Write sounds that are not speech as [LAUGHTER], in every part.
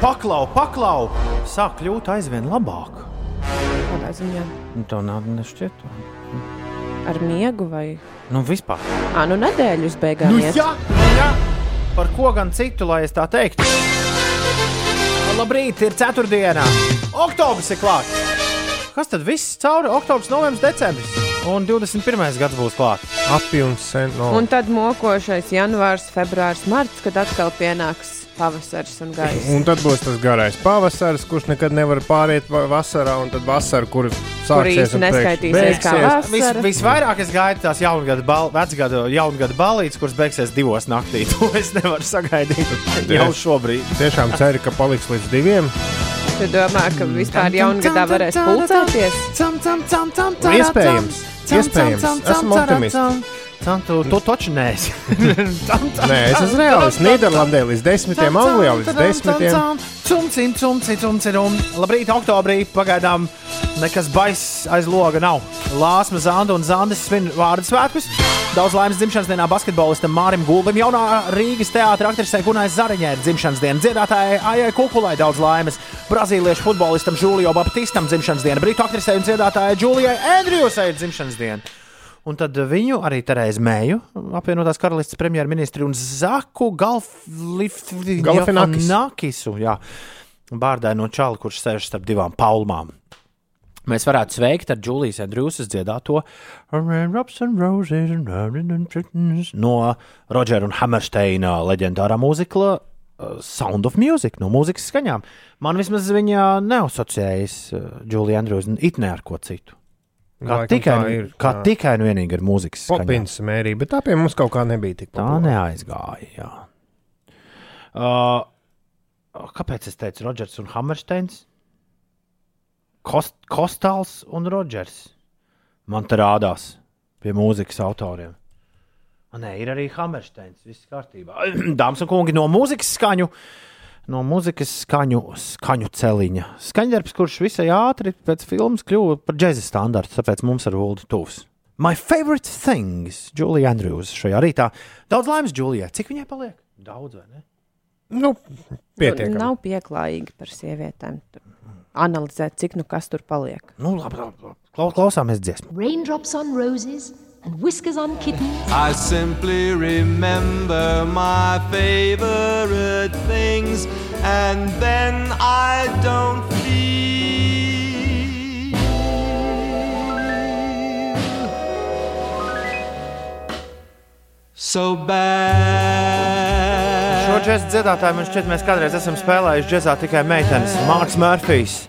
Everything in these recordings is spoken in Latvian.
paklau, paklau, sāk kļūt aizvien labāk. Kādā ziņā? Nu, tā nav nešķiet. Ar miegu vai? Nu, vispār. Ā, nu nedēļas beigās. Nu, jā, jā. Par ko gan citu, lai es tā teiktu? Labrīt, ir ceturtdiena. Oktobris ir klāts. Kas tad viss cauri? Oktobris, novembris, decembris. Un 21. gads būs klāts. Apjums sen no. Un tad mokošais janvārs, februāris, marts, kad atkal pienāks pavasaris un gaisa. Un tad būs tas garais pavasaris, kurš nekad nevar pāriet va- vasarā, un tad vasara, kur sāksies un neskaitīsies kā beigsies. Vis, vasara. visvairāk es gaidu tās jaungada, bal, vecgada, jaungada balītes, kuras beigsies divos naktī. [LAUGHS] To es nevaru sagaidīt jau šobrīd. Tiešām ceru, ka paliks līdz diviem. Tu domā, ka vispār jaungadā varēs pulcēties? Iespējams, iespējams. Esmu optimists. Tu, tu taču neesi. [LAUGHS] Nē, es esmu reāls. Nīderlandē līdz desmitiem, Anglijā līdz desmitiem. Cumcin, cumcin, un labrīt, oktobrī pagaidām nekas baiss aiz loga nav. Lāsma Zanda un Zandes svin vārdu svētkus. Daudz laimes dzimšanas dienā basketbolistam Mārim Gulbim, jaunā Rīgas teātra aktrisē Gunai Zariņai ir dzimšanas diena, dziedātājai Aijai Kukulai daudz laimes, brazīliešu futbolistam Žulio Baptistam dzimšanas diena, britu aktrisē un dziedātājai Džulijai Andrjusai ir dzimšanas diena. Un tad viņu arī Terēza Mēju, apvienotās karalistes premjerministri un Zaku. Galfinakisu, bārdai no čala, kurš sēž starp divām palmām. Mēs varētu sveikt ar Julijas Andrūsas dziedāto no Rodžera un Hammersteina leģendārā mūzikla uh, Sound of Music, no mūzikas skaņām. Man vismaz viņa neasociējas uh, Julija Andrūsa it ne ar ko citu. Kā Laikam tikai, tā ir, kā tā. tikai un vienīgi ar mūzikas. Popins mērī, bet tā pie mums kaut kā nebija tik Tā populāra. neaizgāja. Jā. Uh, kāpēc es teicu Rodžers un Hammersteins? Kost, Kostāls un Rodžers. Man te rādās pie mūzikas autoriem. A, nē, ir arī Hammersteins. Viss kārtībā. [CLEARS THROAT] Dāmas un kungi, no mūzikas skaņu. No mūzikas skaņu, skaņu celiņa. Skaņdarbs, kurš visai ātri pēc filmas kļuva par džēza standartu, tāpēc mums ar Ulu tuvs. My favorite things, Julija Andrews šajā rītā. Daudz laimes, Julijai. Cik viņai paliek? Daudz, vai ne? Nu, pietiekami. Nav pieklājīgi par sievietēm tu- analizēt, cik nu kas tur paliek. Nu, labi, labi. labi. Klau- Klausāmies dziesmu. Raindrops on roses and whiskers on kittens. I simply remember my favorite things, and then I don't feel so bad. Šo džēzu dziedātāju man šķiet, mēs kādreiz esam spēlējuši džēzā tikai meitenes. Marks Murphys.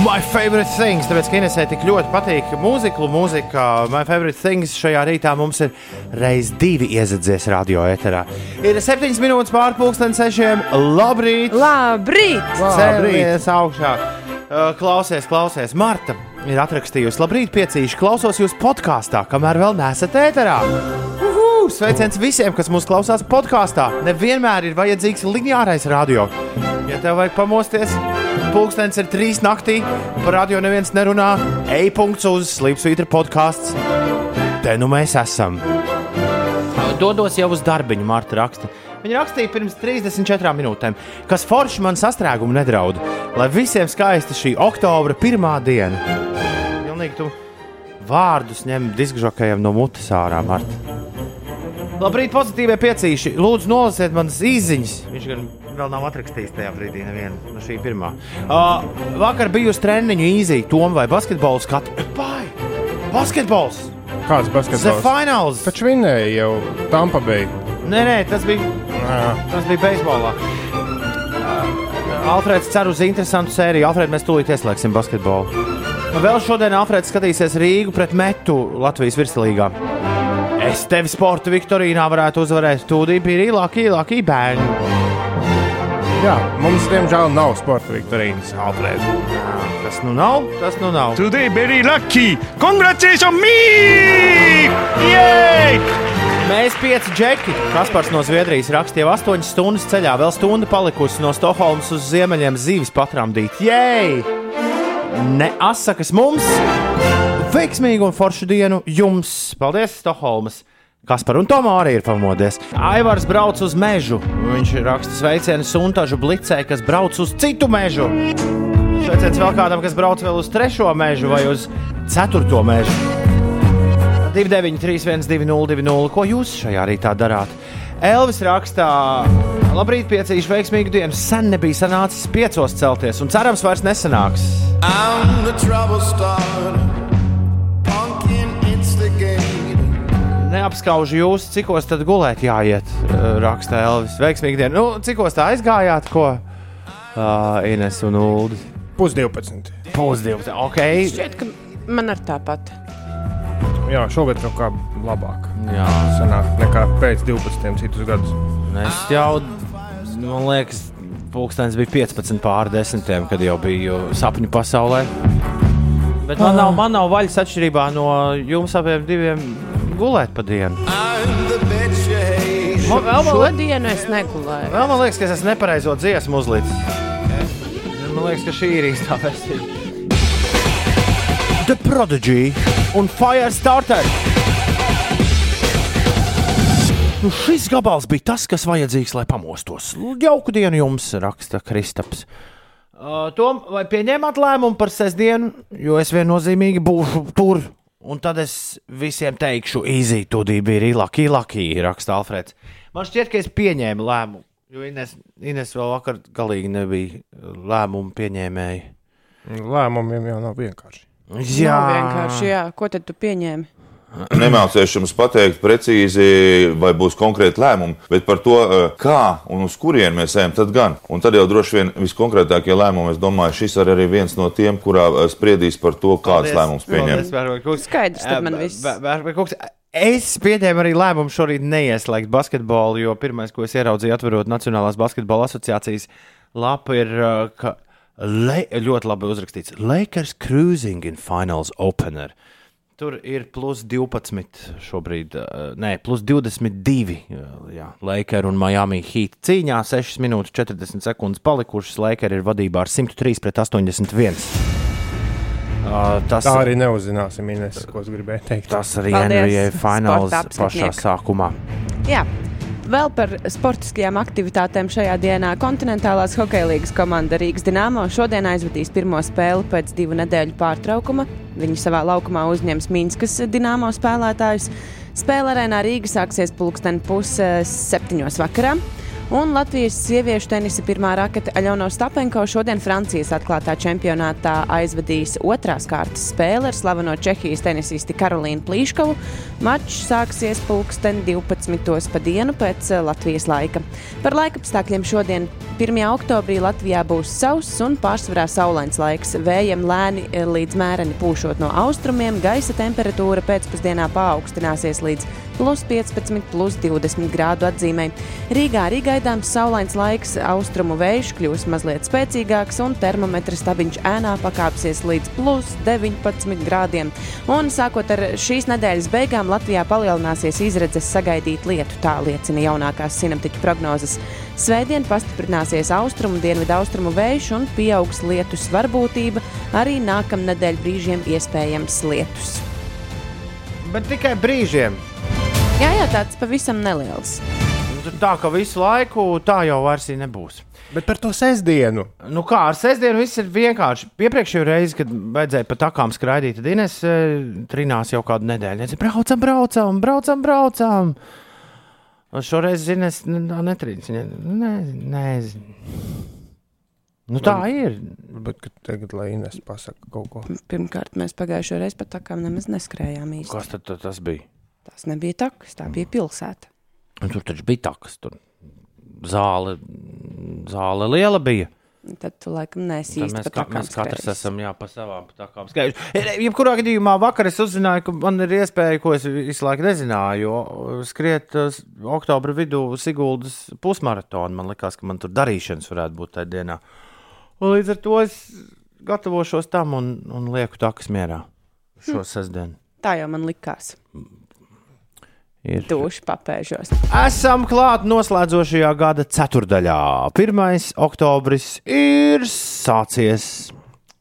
My favorite things, tāpēc, ka Inesē tik ļoti patīk mūzika, mūzika. My favorite things šajā rītā mums ir reiz divi iezadzies radio eterā. Ir septiņas minūtes pārpusdienas sešiem. Labrīt! Labrīt! Cēlies augšā! Uh, Klausies, klausies, Marta ir atrakstījusi, labrīt, piecīši, klausos jūs podkāstā, kamēr vēl nesat ēterā. Uhu, sveiciens visiem, kas mūs klausās podkāstā. Nevienmēr ir vajadzīgs lineārais radio. Ja tev vajag pamosties, pulkstenis ir trīs naktī, par radio neviens nerunā. Ej, punkts uz Slipsvītra podkāsts. Te nu mēs esam. Dodos jau uz darbiņu, Marta raksta. Viņa rakstīja pirms 34 minūtēm, kas forši man sastrēgumu nedraud, lai visiem skaista šī oktobra pirmā diena. Pilnīgi tu vārdus ņem diskžokajam no mutes ārā, Marta. Labrīt, pozitīvie piecīši. Lūdzu, nolasiet manas īsiņas. Viņš gan vēl nav atrakstījis tajā brīdī, nevienu no šī pirmā. Uh, vakar biju uz treniņu īzī, Tom vai basketbolu skatu. Pai! Basketbols! Kāds The basketbols? finals! Taču vinēja jau Tampa Bay. Nē, nē, tas bija Jā. Tas bija beisbolā. Alfrēds cer uz interesantu sēriju. Alfrēds, mēs tūlīt ieslēgsim basketbolu. Vēl šodien Alfrēds skatīsies Rīgu pret Metu Latvijas virslīgā. Es tevi sporta Viktorīnā varētu uzvarēt. Tūlīt bija īlāka, īlāka, ībēņa. Jā, mums diemžēl nav sporta viktorīnas. Alfred. Tas nu nav, tas nu nav. Today very lucky. Congratulations me! Yay! Mēs pieci džeki. Kaspars no Zviedrijas rakstīja 8 stundas ceļā, vēl stunda palikusi no Stokholmas uz ziemeļiem zīves patramdīt. Jēj! Ne asakas mums! Veiksmīgu un foršu dienu jums! Paldies, Stokholmas Kaspar un Tomā arī ir pamodies. Aivars brauc uz mežu. Viņš raksta sveicienu suntažu blicē, kas brauc uz citu mežu. Sveiciens vēl kādam, kas brauc vēl uz trešo mežu vai uz ceturto mežu. 293, 1202, ko jūs šajā rītā darāt? Elvis rakstā, labrīt, piecīšu veiksmīgu dienu. Sen nebija sanācis piecos celties, un cerams, vairs nesanāks. I'm the trouble starter, Neapskaužu jūs, cikos tad gulēt jāiet, eh, raksta Elvis. Veiksmīgi dienu. Nu, cikos tā aizgājāt, ko uh, Ines un Ulu? Pusdivpadsmit. Pusdivs, ok. Šķiet, ka man ar tāpat. Jā, šogad kaut kā labāk. Jā, Sanāk nekā pēc 12 citus gadus. es jau, man liekas, pulkstenis bija 15 pār desmitiem, kad jau biju sapņu pasaulē. Bet man nav, man nav vaļas atšķirībā no jums abiem diviem gulēt pa dienu. Man, vēl, man, Šodienu es negulēju. vēl man liekas, ka es esmu nepareizo dziesmu uzlicis. Man liekas, ka šī ir īstā versija. The Prodigy un Firestarter. Nu, šis gabals bija tas, kas vajadzīgs, lai pamostos. Jauku dienu jums, raksta Kristaps. Uh, Tom, vai pieņēmāt lēmumu par sestdienu, jo es viennozīmīgi būšu tur, un tad es visiem teikšu, easy, tu biji lucky, lucky, raksta Alfreds. Man šķiet, ka es pieņēmu lēmumu, jo Ines, Ines vēl vakar galīgi nebija lēmumu pieņēmēji. Lēmumiem jau nav vienkārši. Jā, vienkārši. Jā. Ko tad tu pieņēmi? Nemācīšu jums pateikt precīzi, vai būs konkrēti lēmumi, bet par to, eh, kā un uz kurien mēs ejam, tad gan. Un tad jau droši vien viskonkrētākie lēmumi, es domāju, šis ir arī viens no tiem, kurā eh, spriedīs par to, kādas lēmumus pieņemt. Skaidrs, tad man viss. Es pieņēmu arī lēmumu šorīt neieslēgt basketbolu, jo pirmais, ko es ieraudzīju, atverot Nacionālās basketbola asociācijas lapu, ir uh, ka le, ļoti labi uzrakstīts Lakers Cruising in Finals Opener. Tur ir plus 12 šobrīd, uh, nē, plus 22. uh, Jā, Lakers un Miami Heat cīņā 6 minūtes 40 sekundes palikušas. Lakers ir vadībā ar 103 pret 81. Uh, tas Tā arī neuzzināsim, Ines, ko es gribēju teikt. Tas arī Paldies, NBA fināls pašā sākumā. Jā. Vēl par sportiskajām aktivitātēm šajā dienā kontinentālās hokeja līnijas komanda Rīgas Dienāmo šodien aizvadīs pirmo spēli pēc divu nedēļu pārtraukuma. Viņi savā laukumā uzņems Mīnskas Dienāmo spēlētājus. Spēle arēnā Rīga sāksies pulksten pusē septiņos vakarā. Un Latvijas sieviešu tenisa pirmā rakete Aļona Stapenko šodien Francijas atklātā čempionātā aizvadīs otrās kārtas spēli ar slaveno Čehijas tenisisti Karolīnu Plīškovu. Mačs sāksies pulksten 12. pa dienu pēc eh, Latvijas laika. Par laika apstākļiem šodien 1. oktobrī Latvijā būs sauss un pārsvarā saulains laiks. Vējiem lēni eh, līdz mēreni pūšot no austrumiem, gaisa temperatūra pēcpusdienā paaugstināsies līdz plus 15, plus 20 grādu atzīmē. Rīgā arī gaidāms saulains laiks, austrumu vējš kļūs mazliet spēcīgāks un termometra stabiņš ēnā pakāpsies līdz plus 19 grādiem. Un sākot ar šīs nedēļas beigām Latvijā palielināsies izredzes sagaidīt lietu, tā liecina jaunākās sinaptiķu prognozes. Svētdien pastiprināsies austrumu, dienvidu austrumu vējš un pieaugs lietus varbūtība, arī nākamnedēļ brīžiem iespējams lietus. Bet tikai brīžiem. Jā, jā, tāds pavisam neliels. Nu, Tā ka visu laiku tā jau vairs nebūs. Bet par to sestdienu. Nu kā ar sestdienu viss ir vienkārši. Iepriekšējā reizē, kad vajadzēja pa takām skraidīt, tad Ines e, trinās jau kādu nedēļu. Nes, braucam, braucam, braucam, braucam. Un šoreiz Ines netrīnas. Nē, nē. Nu, tā ir. Bet kad tagad, lai Ines pasaka kaut ko. Pirmkārt, mēs pagājušajā reizē pat tā kā nemaz neskrējām īsti. Kas tad tas bija? Tas nebija takas, tā bija pilsēta. Un tur taču bija takas. Tur zāle, zāle liela bija. Tad tu laikam nesi īsti mēs, pa ka, mēs katrs skrējis. esam jā, pa savām takām skaitījuši. Jebkurā gadījumā vakar es uzzināju, ka man ir iespēja, ko es visu laiku nezināju, jo skriet uh, oktobra vidū Siguldas pusmaratonu. Man liekas, ka man tur darīšanas varētu būt tajā dienā. Un līdz ar to es gatavošos tam un, un lieku takas mierā šo sestdienu. Tā jau man likās. Ir. Duši papēžos. Esam klāt noslēdzošajā gada ceturdaļā. 1. oktobris ir sācies.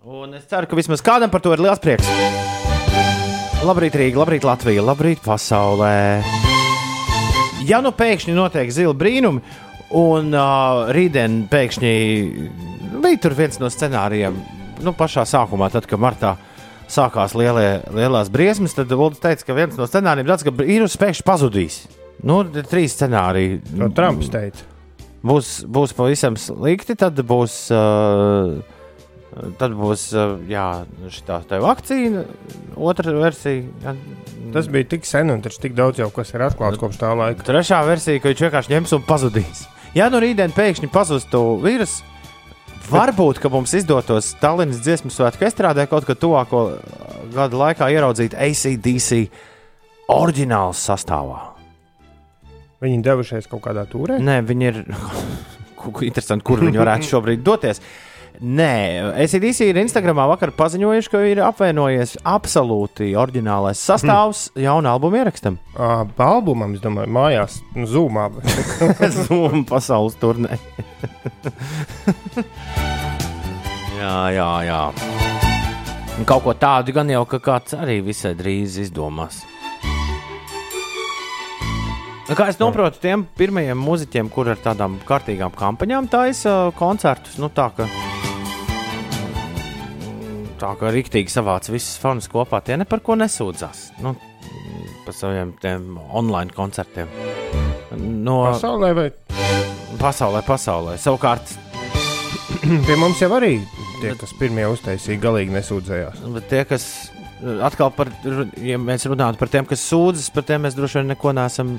Un es ceru, ka vismaz kādam par to ir liels prieks. Labrīt, Rīga, labrīt, Latvija, labrīt, pasaulē. ja nu pēkšņi notiek zila brīnumi, un uh, rītdien pēkšņi bija tur viens no scenārijiem, nu, pašā sākumā, tad, kad martā sākās lielie, lielās briesmas, tad Vulds teica, ka viens no scenārijiem ir tāds, ka vīruss pēkšņi pazudīs. Nu, ir trīs scenāriji. To Trumps teica. Būs, būs pavisam slikti, tad būs. Uh, Tad būs uh, jā, šitā tā vakcīna, otra versija. Jā. Tas bija tik sen, un taču tik daudz jau kas ir atklāts kopš tā laika. Trešā versija, ka viņš vienkārši ņems un pazudīs. Ja nu rītdien pēkšņi pazustu vīrusu, varbūt ka mums izdotos Tallinas dziesmu svētku estrādē kaut kad tuvāko gadu laikā ieraudzīt ACDC oriģināls sastāvā. Viņi devušies kaut kādā turē. Nē, viņi ir. [LAUGHS] Interesanti, kur viņi varētu [LAUGHS] šobrīd doties. Nē, ACDC ir Instagramā vakar paziņojuši, ka ir apvienojies absolūti oriģinālais sastāvs hmm. jaunam albuma ierakstam. Uh, albumam, es domāju, mājās, nu, zūmā. Zūma pasaules turnē. [LAUGHS] jā, jā, jā. Kaut ko tādu gan jau ka kāds arī visai drīz izdomās. Nu, Kā es saprotu, tiem pirmajiem muzeķiem, kur ar tādām kārtīgām kampaņām taisa koncertus, nu tā ka tā kā rīktīgi savāc visus fanus kopā, tie ne par ko nesūdzās. Nu, par saviem tiem online koncertiem. No Pasaulē vai pasaulē, pasaulē. Savukārt, [CLEARS THROAT] pie mums jau arī tie, kas pirmie uztaisīja, galīgi nesūdzējās. bet tie, kas atkal par, ja mēs runājam par tiem, kas sūdzas, par tiem mēs droši vien neko neesam,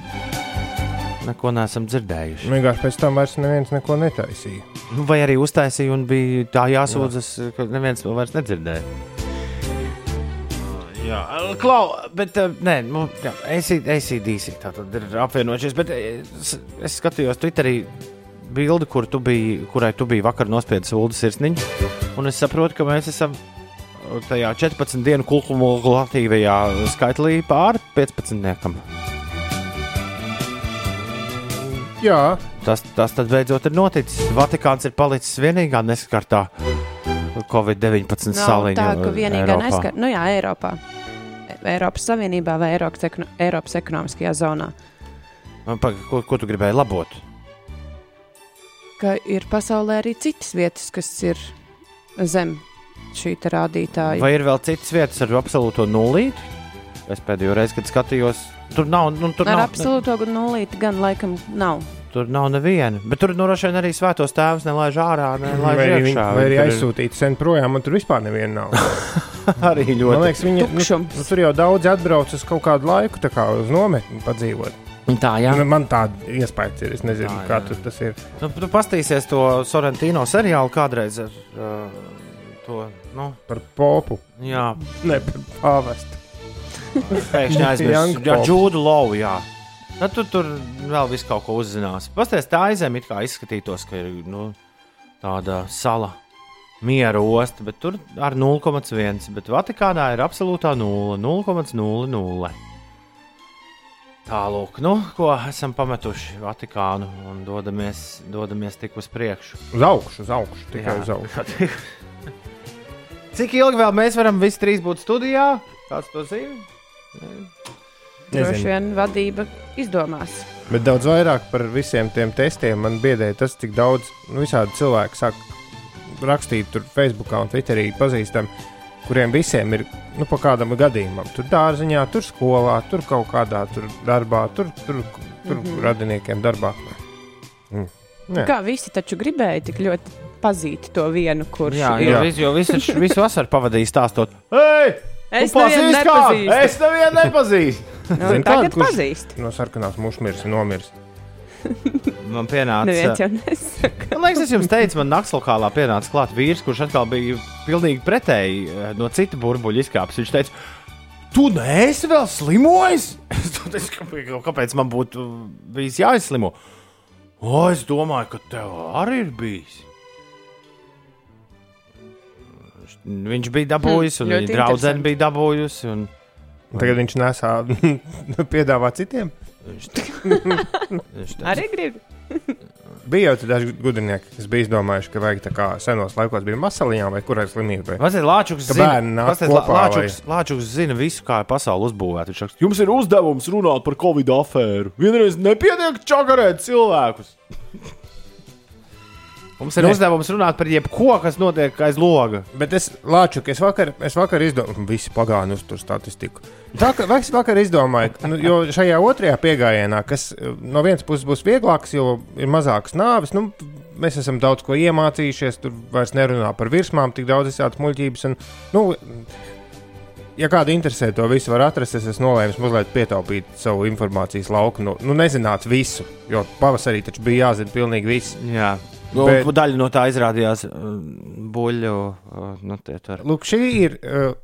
neko neesam dzirdējuši. Vienkārši pēc tam vairs neviens neko netaisīja. Nu, Vai arī uztaisīja un bija tā jāsūdzas, Jā. ka neviens to vairs nedzirdēja. Jā, Klau, bet uh, nē, nu, ACDC tā tad ir apvienojušies. Bet eh, es, es skatījos Twitterī bildi, kur tu biji, kurai tu biji vakar nospiedis ulu sirsniņu. Un es saprotu, ka mēs esam tajā 14 dienu kumulatīvajā skaitlī pāri 15. Jā, Tas, tas tad beidzot ir noticis. Vatikāns ir palicis vienīgā neskartā Covid-19 Nav saliņa. tā, ka vienīgā Eiropā. neskar, nu jā, Eiropā. Eiropas Savienībā vai Eiropas, ekno, Eiropas ekonomiskajā zonā. Paga, ko, ko tu gribēji labot? Ka ir pasaulē arī citas vietas, kas ir zem šī rādītāja. Vai ir vēl citas vietas ar absolūto nulīti? Es pēdējo reizi, kad skatījos, tur nav. Nu, tur, Ar nav absolūto nulīti gan laikam nav. tur nav neviena. Bet tur droši vien arī svētos tēvus nelaiž ārā, nelaiž iekšā. vai arī aizsūtīt sen projām, un tur vispār neviena nav. [LAUGHS] arī Man ļoti. liekas, viņi nu, nu, tur jau daudz atbrauc uz kaut kādu laiku, tā kā uz nometni padzīvot. Tā, jā. Nu, Man tāda iespēja ir. Es nezinu, Tā, kā jā. tur tas ir. Nu, tu pastīsies to Sorrentino seriālu kādreiz ar uh, to. Nu, Par popu, jā, ne par pāvestu. Pēkšņi aizmirsu. Young Jā, Pops. Džūdu Lovu. Jā. Nu, tu tur vēl visu kaut ko uzzinās. Pastāstiet, tā aizem it kā izskatītos, ka ir nu, tāda sala. Miera osta, bet tur ar 0,1. Bet Vatikānā ir absolūtā 0, 0,00. Tālāk, nu, ko esam pametuši Vatikānu un dodamies, dodamies tik uz priekšu. Uz augšu, uz augšu, tikai Jā. uz augšu. [LAUGHS] Cik ilgi vēl mēs varam visi trīs būt studijā? Kāds to zina? Droši vien vadība izdomās. Bet daudz vairāk par visiem tiem testiem man biedēja tas, cik daudz nu, visādi cilvēki sāk rakstīt tur Facebook un Twitterī pazīstam, kuriem visiem ir nu, pa kādam gadījumam. Tur dārziņā, tur skolā, tur kaut kādā tur darbā, tur, tur, tur mm -hmm. radiniekiem darbā. Mm. Jā. Kā visi taču gribēja tik ļoti pazīt to vienu, kurš Jā, ir. jo, vis, jo visu, visu vasaru pavadīju stāstot. Hei! Es nevienu nepazīstu. Es nevienu nepazīstu. [LAUGHS] Nu, Zini, tagad kādu, pazīst. No sarkanās mušmirs ir nomiris. [LAUGHS] Man pienāca. Man liekas, es jums teicu, man naktas lokālā pienāca klāt vīrs, kurš atkal bija pilnīgi pretēji eh, no cita burbuļa izkāpis. Viņš teica, tu neesi vēl slimojis? [LAUGHS] Es "Kāpēc- kāpēc man būtu bijis jāizslimo? O, es domāju, ka tev arī ir bijis. Viņš bija dabūjis, Hmm, un ļoti viņa draudzene bija dabūjusi. Un... Tagad viņš nesā [LAUGHS] piedāvā citiem. Viņš, viņš Arī grib. Bija jau daži gudrinieki, kas bija izdomājuši, ka vajag tā kā senos laikos bija masaliņā vai kurai slimībai. Vazīt, Lāčuks zina, kopā, Lā- Lāčuks, Lāčuks zina visu, kā ir pasaule uzbūvēta. Viņš saka, jums ir uzdevums runāt par Covid afēru. Vienreiz nepietiek čakarēt cilvēkus. [LAUGHS] Mums ir Nē. uzdevums runāt par jebko, kas notiek aiz loga. Bet es lāču, ka es vakar, es vakar izdomāju, visi pagāni uz to statistiku. Vakar, es vakar izdomāju, ka, nu, jo šajā otrajā piegājienā, kas eh, no vienas puses būs vieglāks, jo ir mazākas nāves, nu, mēs esam daudz ko iemācījušies, tur vairs nerunā par virsmām, tik daudz visādas muļķības. Un, nu, ja kāda interesē to visu, var atrast. Es esmu nolēmis mazliet pietaupīt savu informācijas lauku. Nu, nu nezināt visu, jo pavasarī taču bija jāzina pilnīgi viss. Jā. Nu, Bet-. Daļa no tā izrādījās uh, buļļu. Uh, nu, tur. Lūk, šī ir. Uh,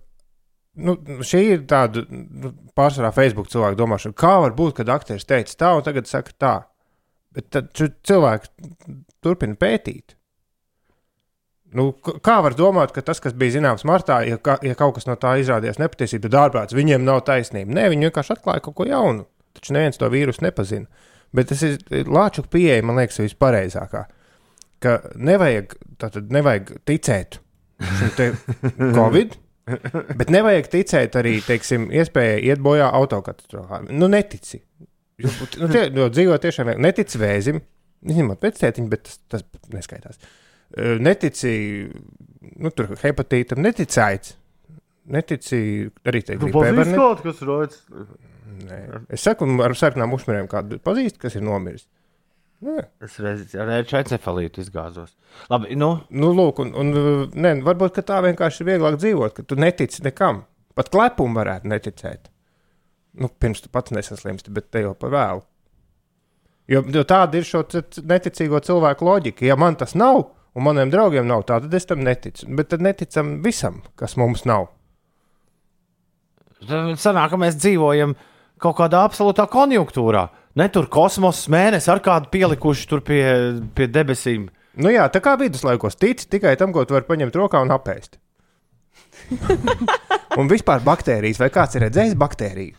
Nu, šī ir tāda nu, pārsvarā Facebook cilvēku domāšana. Kā var būt, kad aktieris teica tā, un tagad saka tā? Bet tad cilvēki turpina pētīt. Nu, kā var domāt, ka tas, kas bija zināms martā, ja, ka, ja kaut kas no tā izrādījās nepatiesība, tad ārprāts viņiem nav taisnība? Nē, viņi vienkārši atklāja kaut ko jaunu. Taču neviens to vīrusu nepazina. Bet tas ir Lāčuka pieeja, man liekas, vispareizākā. Ka nevajag, nevajag ticēt šim [LAUGHS] Covid. Bet nevajag ticēt arī, teiksim, iespējai iet bojā autokatastrofā. Nu, netici. Jo, nu, tie, jo dzīvo tiešām netici vēzim, izņemot pēctētiņu, bet tas, tas neskaitās. Netici nu, tur hepatītam, netici aids. Netici arī te Nu, gribēji. kaut kas rodas. Es saku, ar sarkanām uzmērēm kādu pazīstu, kas ir nomiris. Nē. Es reiz ar encefalītu izgāzos. Labi, nu, Nu, lūk, un, un ne, varbūt ka tā vienkārši ir vieglāk dzīvot, ka tu netici nekam. Pat klepumu varētu neticēt. Nu, pirms tu pats nesaslimsti, bet te jau par vēlu. Jo, jo tāda ir šo neticīgo cilvēku loģika. Ja man tas nav, un maniem draugiem nav, tā, tad es tam neticu. Bet tad neticam visam, kas mums nav. tad sanāk, ka mēs dzīvojam kaut kādā absolūtā konjunktūrā. Ne tur kosmosa mēnesis ar kādu pielikuši tur pie, pie debesīm. Nu jā, tā kā viduslaikos tic tikai tam, ko tu vari paņemt rokā un apēst. [LAUGHS] un vispār baktērijas, vai kāds ir redzējis baktēriju?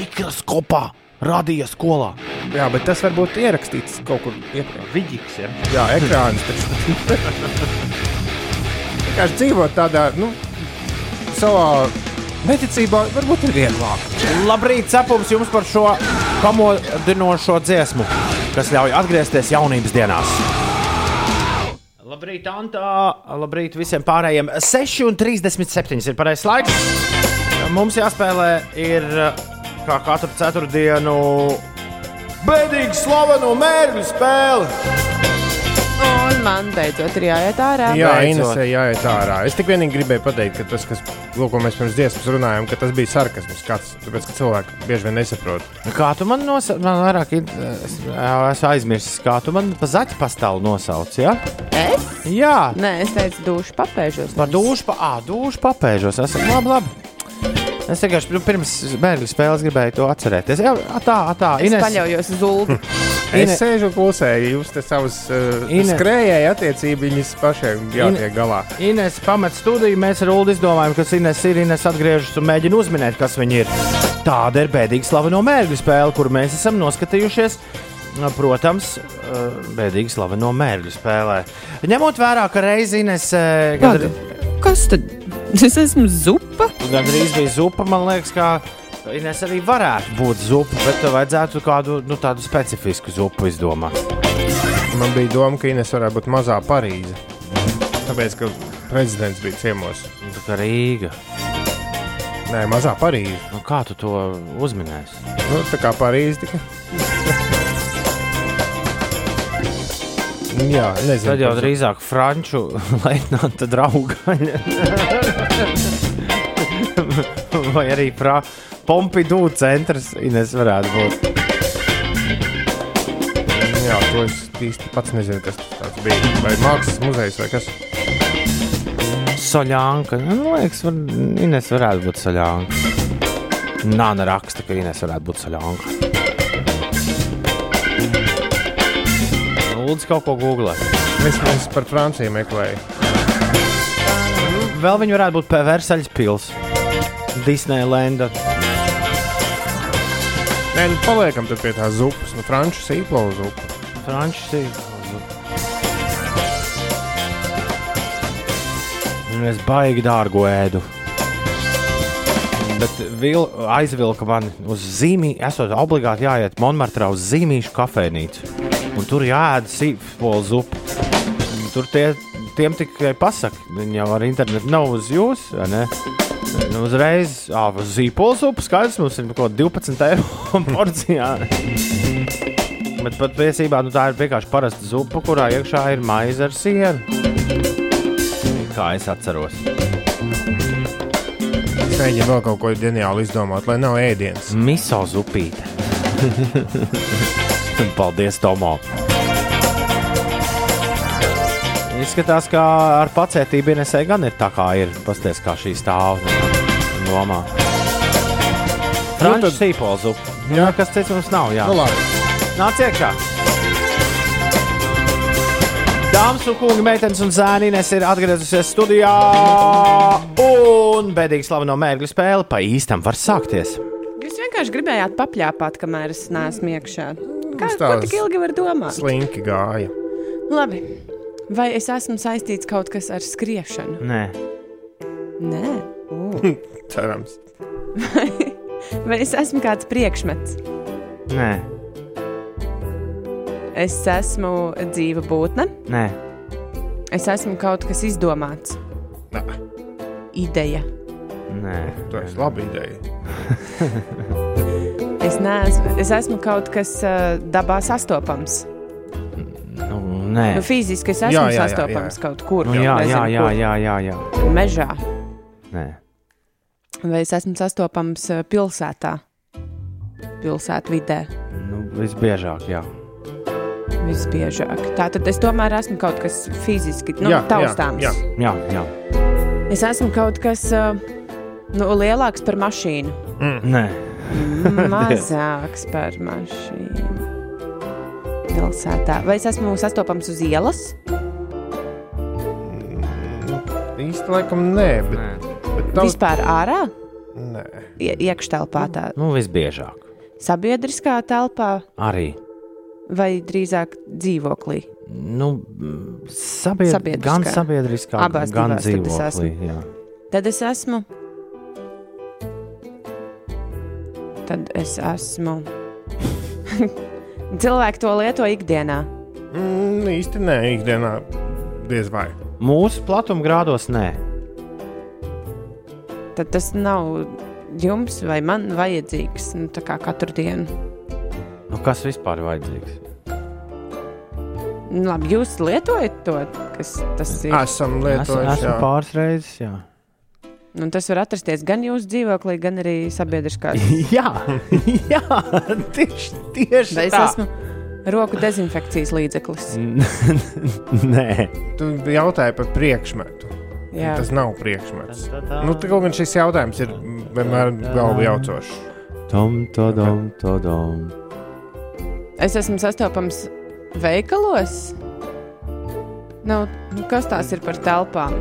Mikroskopā radīja skolā. Jā, bet tas var būt ierakstīts kaut kur iepriekš. Viģiks, ja? Jā, ekrāns. [LAUGHS] Vienkārši dzīvot tādā, nu, savā neticībā, varbūt ir vieglāk. Labrīt, cepums jums par šo pamodinošo dziesmu, kas ļauj atgriezties jaunības dienās. Labrīt, Antā, labrīt visiem pārējiem. 6,37 ir pareizais laiks. Mums jāspēlē ir kā katru ceturtdienu bēdīgi slaveno mērķu spēle. Man beidzot ir jāiet ārā. Jā. Inesē, jāiet ārā. Es tik vienīgi gribēju pateikt, ka tas, kas, lūk, ko mēs pirms dziesmas runājām, ka tas bija sarkasms, kāds, tāpēc, ka cilvēki bieži vien nesaprot. Kā tu man nosauc? Man vairāk ir. Es esmu aizmirsis, kā tu man pa zaķu pastāvu nosauc. Ja? Es? Jā, Nē, es teicu, dušu papēžos. par dušu, pa, à, dušu papēžos. Esmu labi, labi. Es vienkārši nu, pirms bērnu spēles gribēju to atcerēties. Jā, tā, tā. Es Ines, paļaujos uz Ulu. [LAUGHS] Es Ine- sēžu un klusēju, jūs te savus uh, Ine- skrējēju attiecības pašiem jātiek galā. Ines pamet studiju, mēs ar Ulu izdomājām, kas Ines ir. Ines atgriežas un mēģina uzminēt, kas viņa ir. Tāda ir bēdīga slaveno mērķu spēle, kur mēs esam noskatījušies. Protams, eh, bēdīgi slaveno mērķu spēlē. Ņemot vērā, ka reizi Ines eh, gandri- Kas tad? [LAUGHS] Es esmu zupa. gandrīz bija zupa, man liekas, ka Ines arī varētu būt zupa, bet tev vajadzētu kādu nu, tādu specifisku zupu izdomāt. Man bija doma, ka Ines varētu būt mazā Parīze. Tāpēc, ka prezidents bija ciemos. Nu, Tā kā Rīga. Nē, mazā Parīze. Nu, kā tu to uzminēsi? Nu, tā kā Parīze tika. Jā, nezinu. Tad jau drīzāk franču [LAUGHS] leitnanta draugaļa. [LAUGHS] Vai arī fra Pompidou centrs Ines varētu būt. Jā, to es īsti pats nezinu, kas tas bija. Vai mākslas muzejs vai kas. Soļānka. Man liekas, var, Ines varētu būt soļānka. Nāna raksta, ka Ines varētu būt soļānka. Lūdzu, kaut ko googlēt. Es, es par Franciju meklēju. Vēl viņi varētu būt Versaļas pilsētas, Disneylanda. Nē, nu paliekam tad pie tās zupas, nu franču sīpola zupa. Frančs sīpols. Un es baigi dārgu ēdu. Bet vil, aizvilka man uz zīmī, esot obligāti jāiet Monmartrā uz zīmīšu kafejnīcu. Un tur jāēd sīpola zupa. Tur tie, tiem tikai pasaka, viņi jau ar internetu nav uz jums, vai ne? Nu, uzreiz, uz zīpola zupa skaidrs, mums ir kaut kāda 12 eiro [LAUGHS] porcijā. Bet patiesībā nu, tā ir vienkārši parasta zupa, kurā iekšā ir maize ar sienu. Kā es atceros. Es mēģinu vēl kaut ko ģeniālu izdomāt, lai nav ēdienas. Miso zupīte. [LAUGHS] Paldies, Tomo. Izskatās, ka ar pacietību Inesē gan ir tā kā ir. Pasties, kā šī stāv domā. Franču tad- sīpola zupa. Jā. Jā, kas cits mums nav. Jā. Nu, labi. Nāc iekšā! Dāmas un kungi, meitenes un zēni, Ines ir atgriezusies studijā. Un bēdīgi slaveno mērķu spēle pa īstam var sākties. Jūs vienkārši gribējāt papļāpāt, kamēr es neesmu iekšā. Kā ko tik ilgi var domāt? Slinki gāja. Labi. Vai es esmu saistīts kaut kas ar skriešanu? Nē, Nē. [LAUGHS] Uh. Cerams. Vai es esmu kāds priekšmets? nē, Es esmu dzīva būtne. nē, Es esmu kaut kas izdomāts. Nē, Ideja. nē. tu esi laba ideja. [LAUGHS] Es, neesmu, es esmu kaut kas uh, dabā sastopams. Nu, nē. Nu, fiziski es esmu Jā, jā, jā, sastopams jā. kaut kur. Nu, jā, jā, nezinu, jā, jā, jā, jā. Mežā. Nē. Vai es esmu sastopams pilsētā? Pilsētvidē. Nu, visbiežāk, jā. Visbiežāk. Tātad es tomēr esmu kaut kas fiziski nu, Jā, taustāms. jā, Jā, jā. Es esmu kaut kas nu, lielāks par mašīnu. Nē. [LAUGHS] Mazāks par mašīnu. Pilsētā. Vai es esmu sastopams uz ielas? Īsti laikam nē, bet, Nē. bet tavs... Vispār ārā? Nē. Ie- Iekštelpā, tā Nu, visbiežāk. sabiedriskā telpā Arī. vai drīzāk dzīvoklī? Nu, mm, sabied... Sabiedriskā. Gan sabiedriskā, Abās gan divās tad es dzīvoklī. jā. Tad es esmu. Tad es esmu. [LAUGHS] Cilvēki to lieto ikdienā. Mm, īsti nē, ikdienā diez vai. Mūsu platumgrādos nē. Tad tas nav jums vai man vajadzīgs nu, tā kā katru dienu. Nu, kas vispār ir vajadzīgs? Nu, Labi, jūs lietojat to, kas tas ir. Esam Es lietojuši. esmu jā. pāris reizes. Jā, Un tas var atrasties gan jūsu dzīvoklī, gan arī sabiedriskā. [LAUGHS] jā, jā tieši, tieši Vai es tā. esmu roku dezinfekcijas līdzeklis? Nē, Tu jautāji par priekšmetu. Jā, Tas nav priekšmets. Nu, tā kaut gan šis jautājums ir vienmēr galvu jaucošs. tom, todom, todom. es esmu sastopams veikalos. Nu, kas tās ir par telpām?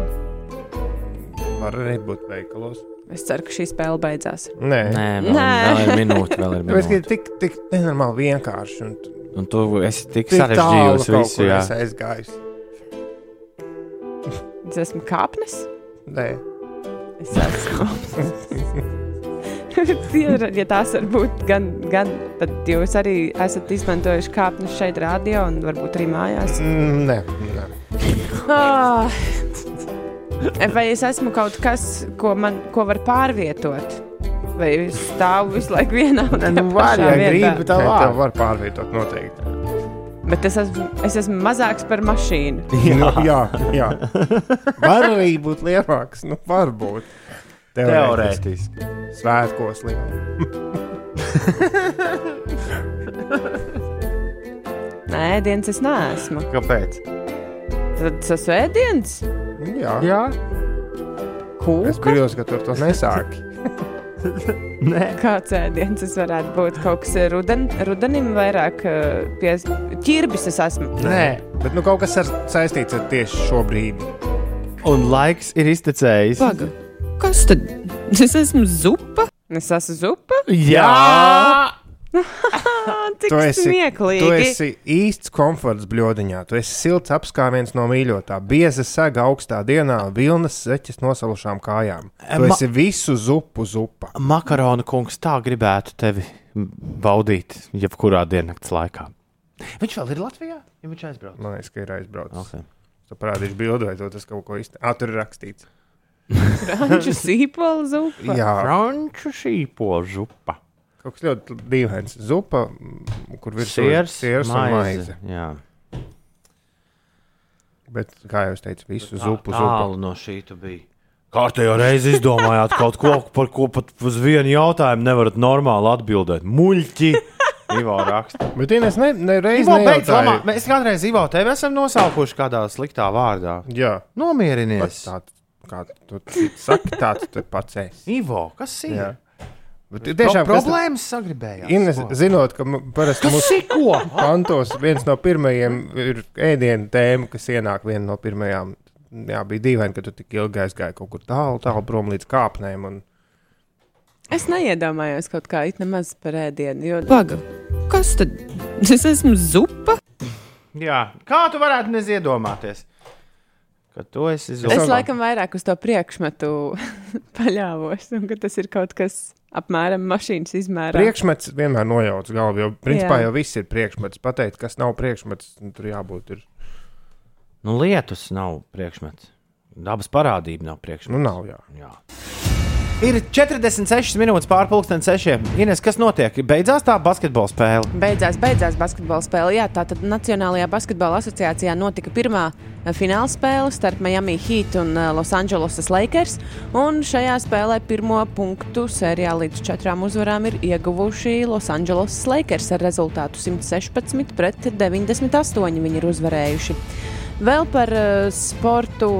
Var arī būt veikalos. Es ceru, ka šī spēle beidzās. Nē, Nē, vēl, Nē. vēl ir minūte. Vēl ir minūte. ir tik, tik nenormāli vienkārši. Un Un tu esi tik tik kaut visu. Jā. es aizgāju. Es esmu kāpnes. Nē, Es esmu. [LAUGHS] ja, ja tās var būt gan, gan, tad jūs arī esat izmantojuši kāpnes šeit, radio un varbūt arī mājās. Mm, nē, nē. [LAUGHS] Vai es esmu kaut kas, ko man ko var pārvietot? Vai es stāvu visu laiku vienā un Nu, tajā var, pašā ja vietā? gribi, tā Nē, var. tev var pārvietot noteikti. Bet es esmu, es esmu mazāks par mašīnu. [LAUGHS] Jā, jā. jā. Var arī būt lielāks. Nu, varbūt. Teorētiski. Svētkos lielāks. [LAUGHS] Nē, dienas es neesmu. Kāpēc? Tad tas ir svētdienas, Jā, Jā, es kūka. biju, ka tu to nesāki. [LAUGHS] nē. Kāds ēdiens tas varētu būt? Kaut kas ruden, rudenim vairāk eh, pie ķirbis es esmu. nē. Bet nu, kaut kas ar, saistīts ar tieši šo brīdi. Un laiks ir iztecējis. Paga. Kas tad? Es esmu zupa. Es esmu zupa. Jā! Cik [LAUGHS] Tu esi, tu smieklīgi. esi īsts komforts bļodiņā. Tu esi silts apskāviens no mīļotā, bieza sega augstā dienā, vilnas zeķes nosalušām kājām. Tu Ma- esi visu zupu zupa. Makaronu kungs tā gribētu tevi baudīt jebkurā diennakts laikā. Viņš vēl ir Latvijā? Ja viņš aizbrauc. Man liekas, ka ir aizbraucis. Okay. Tu parādīsi bildi, vai tu tas kaut ko izteici. Ah, tur ir rakstīts. Franču sīpola zupa. Jā, Franču šīpola zupa. Kaut kas ļoti dīvains. Zupa, mm, kur ir Siers, siers un maize. Jā, Bet, kā jau es teicu, visu Tā- zupu, zupu. Tālu no šī tu biji. Kārtējo reizi izdomājāt kaut ko, par ko pat uz vienu jautājumu nevarat normāli atbildēt. Muļķi! [LAUGHS] Ivo raksta. Bet, Ines, ne, ne reiz Ivo, beidz lamāt. Mēs kādreiz Ivo tevi esam nosaukuši kādā sliktā vārdā. Jā, Nomierinies. pats tāds, kā tu saki, tāds tu pats esi. Ivo, kas ir? Jā. Bet Pro tiešām, kas- problēmas sagribējās. Ines, zinot, ka parasti Kas mūsu ir ko? pantos viens no pirmajiem ir ēdienu tēma, kas ienāk viena no pirmajām. Jā, bija dīvaini, ka tu tik ilgi aizgāji kaut kur tālu, tālu prom līdz kāpnēm. Un... Es neiedomājos kaut kā it nemaz par ēdienu. Jo... Paga, kas tad? Es esmu zupa. Jā, kā tu varētu neziedomāties? Ka tu esi Es zvaigznes. laikam vairāk uz to priekšmetu [LAUGHS] paļāvos, un ka tas ir kaut kas apmēram mašīnas izmērā. Priekšmets vienmēr nojauc galvu, jo principā Jā. jau viss ir priekšmets. Pateikt, kas nav priekšmets, nu, tur jābūt. Ir. Nu, lietus nav priekšmets. Dabas parādība nav priekšmets. Nu, nav jā. Jā. Ir 46 minūtes pārpusdienas sešiem. Ines, kas notiek? Beidzās tā basketbola spēle. Beidzās, beidzās basketbola spēle. Jā, tātad Nacionālajā basketbola asociācijā notika pirmā eh, fināla spēle starp Miami Heat un eh, Los Angeles Lakers. Un šajā spēlē pirmo punktu sērijā līdz četrām uzvarām ir ieguvuši Los Angeles Lakers ar rezultātu 116 pret 98. Viņi ir uzvarējuši. Vēl par uh, sportu.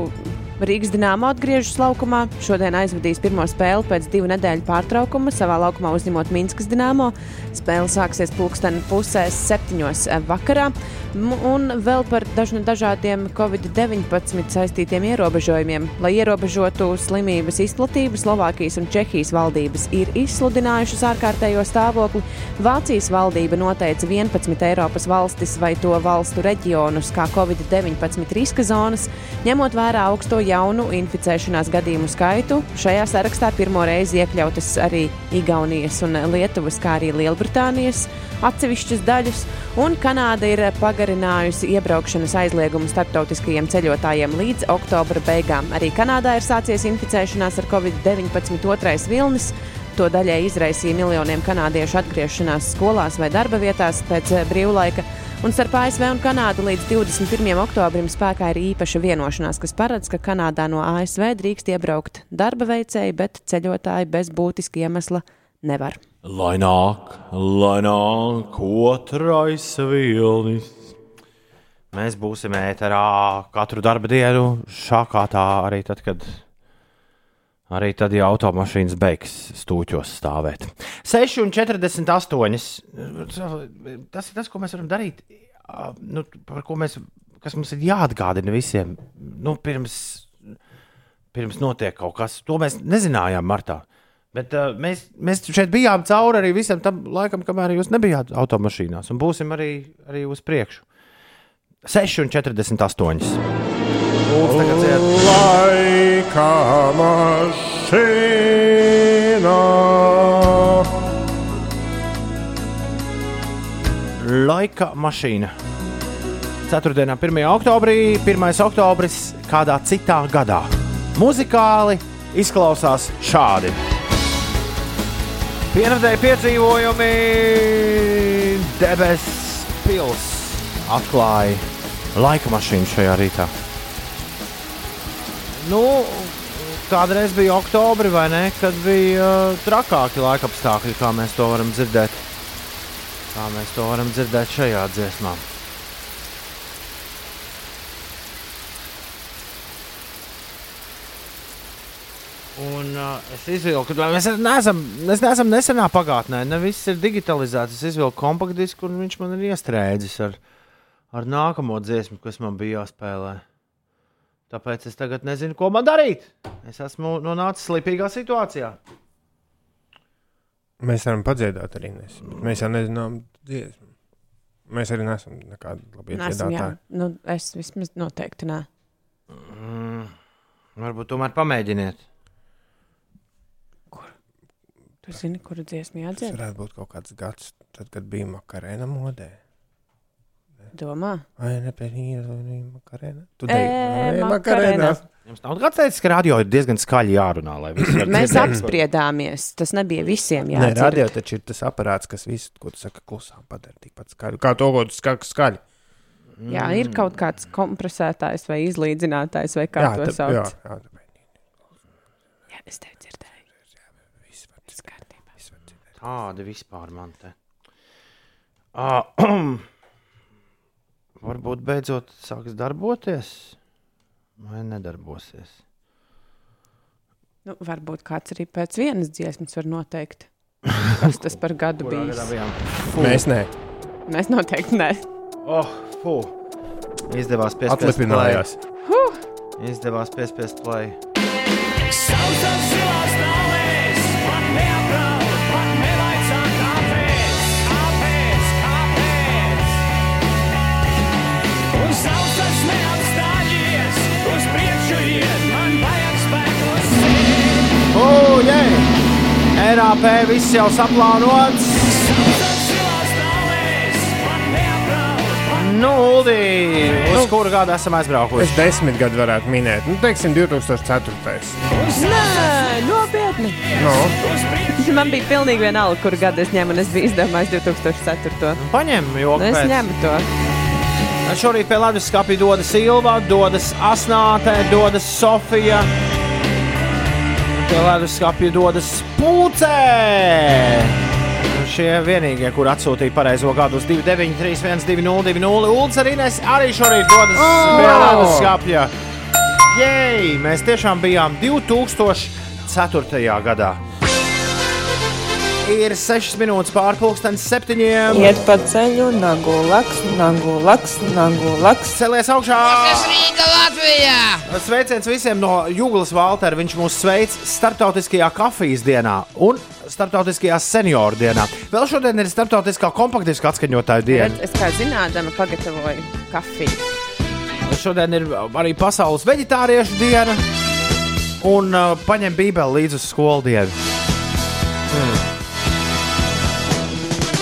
Rīgas dīnāma atgriežas laukumā. Šodien aizvadīs pirmo spēli pēc divu nedēļu pārtraukuma. Savā laukumā uzņemot Minskas dīnāmo. Spēle sāksies pulksten pusēs septiņos eh, vakarā. Un vēl par dažu, dažādiem Covid-19 saistītiem ierobežojumiem. Lai ierobežotu slimības izplatību, Slovākijas un Čehijas valdības ir izsludinājušas ārkārtējo stāvokli. Vācijas valdība noteica 11 Eiropas valstis vai to valstu reģionus kā Covid-19 riska zonas, ņemot vērā augsto jaunu inficēšanās gadījumu skaitu. Šajā sarakstā pirmo reizi iekļautas arī Igaunijas un Lietuvas, kā arī Lielbritānijas atsevišķas daļas, un Kanāda ir pagarinājusi iebraukšanas aizliegumu starptautiskajiem ceļotājiem līdz oktobra beigām. Arī Kanādā ir sācies inficēšanās ar Covid-19 otrais vilnis. To daļai izraisīja miljoniem kanādiešu atgriešanās skolās vai darba vietās pēc brīvlaika. Un starp ASV un Kanādu līdz 21. oktobrim spēkā ir īpaša vienošanās, kas paredz, ka Kanādā no ASV drīkst iebraukt darba veicēji, bet ceļotāji bez būtiska iemesla nevar. Lai nāk, lai nāk, otrais vilnis. Mēs būsim ēterā katru darba dienu, šākā tā arī tad, kad. Arī tad, ja automašīnas beigs stūķos stāvēt. 6,48. Tas ir tas, ko mēs varam darīt. Nu, par ko mēs, kas mums ir jāatgādina visiem. Nu, pirms, pirms notiek kaut kas, to mēs nezinājām martā. Bet uh, mēs, mēs šeit bijām cauri arī visam tam laikam, kamēr jūs nebijāt automašīnās, un būsim arī, arī uz priekšu. 6,48. Lūdzu, tagad dzied. Laika mašīna. Laika mašīna. Ceturtdienā, 1. oktobrī, 1. oktobris kādā citā gadā. Muzikāli izklausās šādi. Pieredzēju piedzīvojumi debesu pils atklāja laika mašīnu šajā rītā. Nu, kādreiz bija oktobris, vai ne? Kad bija uh, trakāki laika apstākļi, kā mēs to varam dzirdēt. Kā mēs to varam dzirdēt šajā dziesmā. Un uh, es izvilku, mēs neesam, mēs neesam nesenā pagātnē. Ne viss ir digitalizēts. Es izvilku kompaktdisku, un viņš man ir iestrēdzis ar, ar nākamo dziesmu, kas man bija jāspēlē. Tāpēc es tagad nezinu, ko man darīt. Es esmu nonācis slīpīgā situācijā. Mēs varam padziedāt arī. Nes, mēs jau nezinām dziesmu. Mēs arī neesam nekādi labi dziedātāji. Nu, es vismaz noteikti nē. Mm, varbūt tomēr pamēģiniet. Tu zini, kuru dziesmu Tas jādzied? varētu būt kaut kāds gads, tad, kad bija makarēna modē. Domā? Vai ne pēc īra makarēna? Tu Ē, deji, Makarena. Jums nav teicis, ka radio ir diezgan skaļi jārunā, Mēs dzirdēt. apspriedāmies. Tas nebija visiem Nē, jādzird. radio taču ir tas aparāts, kas visu, ko tu saki, klusām padara tikpat skaļi. Kā to, ko tu saki skaļi. Jā, ir kaut kāds kompresētājs vai izlīdzinātājs vai kā Jā, to sauc. jā, jā, jā, es tevi dzirdēju. Viss kārtībā. Tādi vispār man te. Ah, [CLEARS THROAT] varbūt beidzot sāks darboties, vai nedarbosies. Nu, varbūt kāds arī pēc vienas dziesmas var noteikt. [LAUGHS] Kas tas par gadu bijām? Mēs nē. Mēs noteikti nē. Oh, fu. Izdevās piespiest play. Izdevās piespiest play. Sausas Oh, yeah! RAP viss jau saplānots. Nu, Uldi, uz kuru gadu esam aizbraukuši? Es desmit gadu varētu minēt. Nu, teiksim, 2004. Nē, nopietni. No. [LAUGHS] Man bija pilnīgi vienalga, kur gadu es ņēmu, un es biju izdomājis 2004. Paņem, jo Nu, es ņemu to. Šorīt pie Latvijas skāpja dodas Silva, dodas Asnāte, dodas Sofija. Latvijas skāpja dodas Pūcē. Šie vienīgie, kur atsūtīja pareizo gadu uz 293, 120, 200. Ulds arī, nes, arī šorīt dodas oh! pie skāpja. Jej! Mēs tiešām bijām 2004. gadā. Ir 6 minūtes pārpusdienas septiņiem. Iet pa ceļu, nagu laks, nagu laks, nagu laks. Celies augšā! Rīga Latvijā! Sveiciens visiem no Jūglas Valtera. Viņš mūs sveic Startautiskajā kafijas dienā un Startautiskajā senioru dienā. Vēl šodien ir Startautiskā kompaktdiska atskaņotāju diena. Es kā zinādama pagatavoju kafiju. Šodien ir arī Pasaules vegetāriešu diena un uh, paņem Bībeli līdzi uz skolu dienu. Mm.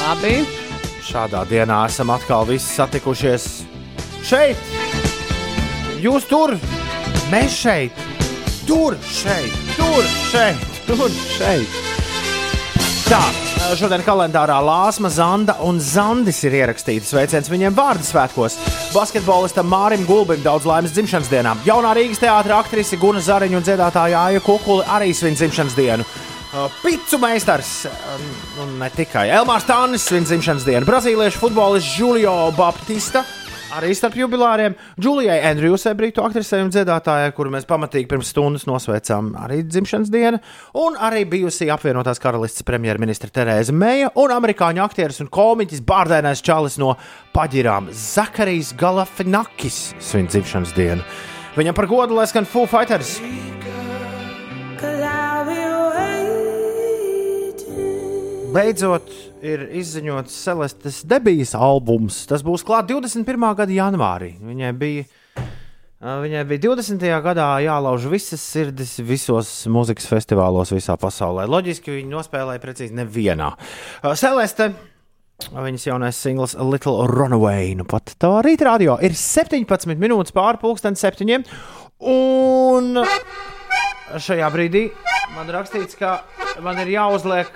Labi. Šādā dienā esam atkal visi satikušies šeit. Jūs tur, mēs šeit, tur, šeit, tur, šeit, tur, šeit. Tā, šodien kalendārā Lāsma, Zanda un Zandis ir ierakstīti. Sveiciens viņiem vārdu svētkos. Basketbolistam Mārim Gulbim daudz laimes dzimšanas dienā. Jaunā Rīgas teātris aktrise Guna Zariņa un dziedātāja Aija Kukuli arī svin dzimšanas dienu. Uh, Picu meistars, um, un ne tikai Elmārs Tānis svin dzimšanas dienu. Brazīliešu futbolists Julio Baptista. Arī starp jubilāriem Julijai Andrewsai, brītu aktrisei un dziedātājai, kuru mēs pamatīgi pirms stundas nosveicām, arī dzimšanas diena, un arī bijusī apvienotās karalistes premjerministra Terēza Meija un amerikāņu aktieris un komiķis Bārdēnais Čalis no paģirām Zakarijs Galafinakis svin dzimšanas dienu. Viņam par godu lai skan Foo Fighters. Beidzot, ir izziņots Celestes debijas albums. Tas būs klāts 21. gada janvārī. Viņai bija, viņai bija 20. gadā jālauž visas sirdis visos mūzikas festivālos visā pasaulē. Loģiski viņi nospēlēja precīzi nevienā. Celeste. Viņas jaunais singls Little Runaway. Nu pat tā rīta radio ir 17 minūtes pāri pusdienas septiņiem. Un šajā brīdī man rakstīts, ka man ir jāuzliek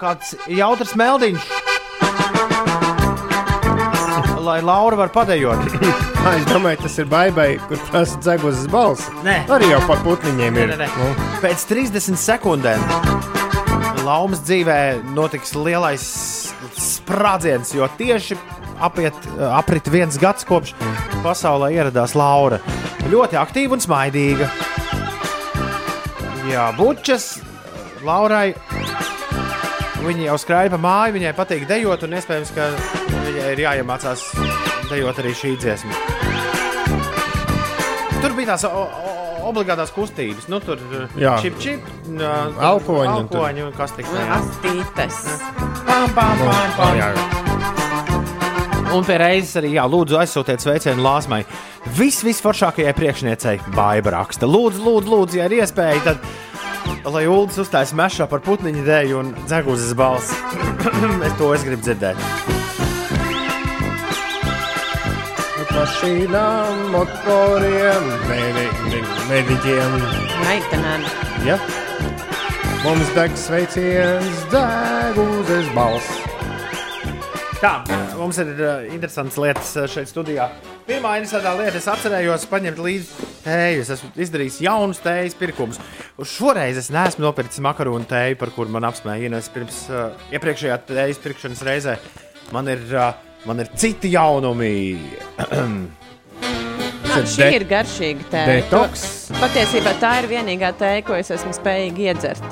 kāds jautrs meldiņš. Lai Laura var padējot. [LAUGHS] es domāju, tas ir baigai, kur prasa dzeguzes balss. Nē. Arī jau par putniņiem ir. Nē, nē, Nu, nē. Pēc 30 sekundēm Laumas dzīvē notiks lielais sprādziens, jo tieši apiet, aprit viens gads kopš pasaulē ieradās Laura. Ļoti aktīva un smaidīga. Jā, bučas Laurai. Viņa jau skrēja pa māju, viņai patīk dejot, un iespējams, ka viņai ir jāiemācās dejot arī šī dziesma. Tur bija tās obligātās kustības. Nu, tur Jā. čip, čip, uh, Alkoņi alkoņi un kas tik vēl. Astītes. Pam, pam, pam, pam. Jā, Un pie reizes arī jā, lūdzu aizsūtiet sveicienu Lāsmai. Vis, visforšākajai priekšniecei Baiba raksta. Lūdzu, lūdzu, lūdzu, ja ir iespēja, tad lai Ulas uztaisītu mežā par putniņu dēļu un dzegūzes balsi. [CLEARS THROAT] es to es gribu dzirdēt. mašīnām, motoriem, mēdī- mēdīģiem. Meitenēm. Ja? Mums deg sveiciens, deg uzes balss. Tā, mums ir uh, interesants lietas uh, šeit studijā. Pirmā interesantā lieta, es atcerējos paņemt līdzi tēju. Es esmu izdarījis jaunus tējas pirkumus. Šoreiz es neesmu nopircis makaronu tēju, par kuru man apsmēja Ines pirms uh, iepriekšējā tējas pirkšanas reizē. Man ir, uh, man ir citi jaunumi. [CLEARS THROAT] Man šī ir garšīga tēja. detoks. To- Patiesībā tā ir vienīgā tēja, ko es esmu spējīga iedzert.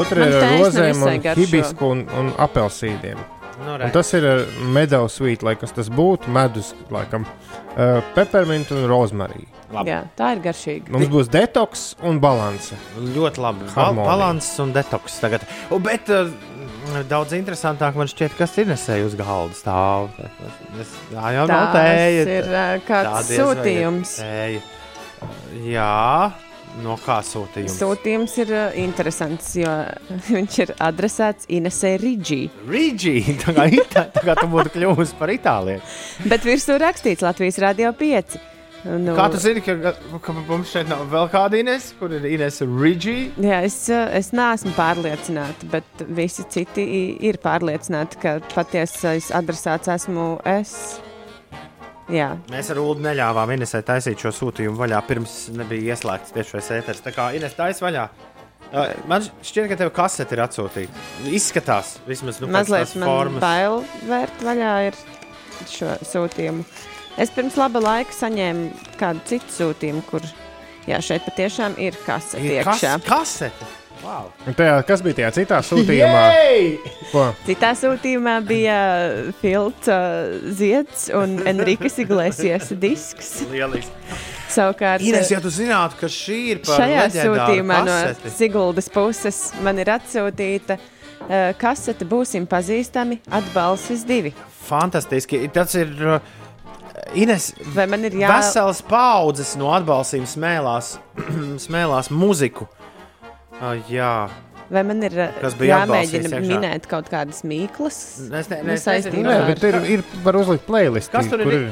Otra ir rozēm, hibisku un, un apelsīdiem. Nu, Un tas ir ar medaļu svītu, lai kas tas būtu. Medus, laikam, uh, peppermint un rozmarī. Labi. Jā, tā ir garšīga. Mums būs detoks un balanse. Ļoti labi. Harmonija. balans un detoks tagad. U, bet uh, daudz interesantāk man šķiet, kas ir nesēji uz galda stāv. Es, tā jau nav Tas tēja. ir uh, kāds sūtījums. Jā, no kā sūtījums? Sūtījums ir uh, interesants, jo [LAUGHS] viņš ir adresēts Inesai Rīdžī. Rīdžī, [LAUGHS] tā kā, ita, tā kā tu būtu kļuvusi par itāliju. Bet virsū rakstīts Latvijas Rādio 5. Nu, Kā tu zini, ka, ka mums šeit nav vēl kāda Ines, kur ir Ines Rīdžī? Jā, es, uh, es neesmu pārliecināta, bet visi citi ir pārliecināti, ka patiesais adresāts esmu es. Jā, Mēs ar Ulu neļāvām Inesai taisīt šo sūtījumu vaļā, pirms nebija ieslēgts tiešais ēteris. Tā kā Ines taisa vaļā. Uh, Man šķiet, ka tev kasete ir atsūtīta. Izskatās, vismaz nu, mazliet tās man formas. bail vērt vaļā ir šo sūtījumu. Es pirms laba laika saņēmu kādu citu sūtījumu, kur jā, šeit patiešām ir kasete Ir kas, iekšā. kasete. Wow. Tajā, kas bija tajā citā sūtījumā? Citā sūtījumā bija filtra zieds un Enrikas Iglesias disks. Lieliski. Savukārt, Ines, ja tu zinātu, ka šī ir par šajā leģendāru sūtījumā no kaseti. Siguldas puses man ir atsūtīta uh, kasete Būsim pazīstami, atbalsts divi. Fantastiski. Tas ir. Uh, Ines, Vai man ir jā... Veselas paudzes no atbalstīm smēlās, [CLEARS THROAT] smēlās muziku. Uh, jā, Vai man ir Kas atbalstīts jāmēģina iekšā? minēt kaut kādas mīklas? Es ne- Nu, es nezinu, Nē, ar- bet ir, ir var uzlikt playlist. Kas tur ir? Kur ir?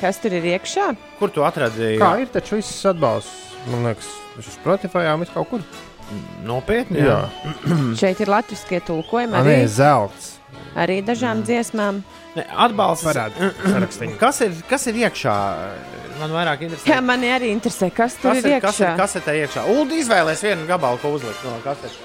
Kas tur ir iekšā? kur tu atradīji? Kā ir taču viss atbalsts? Man liekas, tas ir Spotify, jau kaut kur. Nopietni. Jā, Šeit ir latviešu tulkojumi arī, nē, zelts. arī dažām dziesmām. Ne, atbalsts. Parādi sarakstiņu. Kas ir, kas ir iekšā? Man vairāk interesē. Jā, mani arī interesē, kas tur kas ir ir, kas ir iekšā. kasetē iekšā? Ulu izvēlēs vienu gabalu, ko uzlikt no kasetes.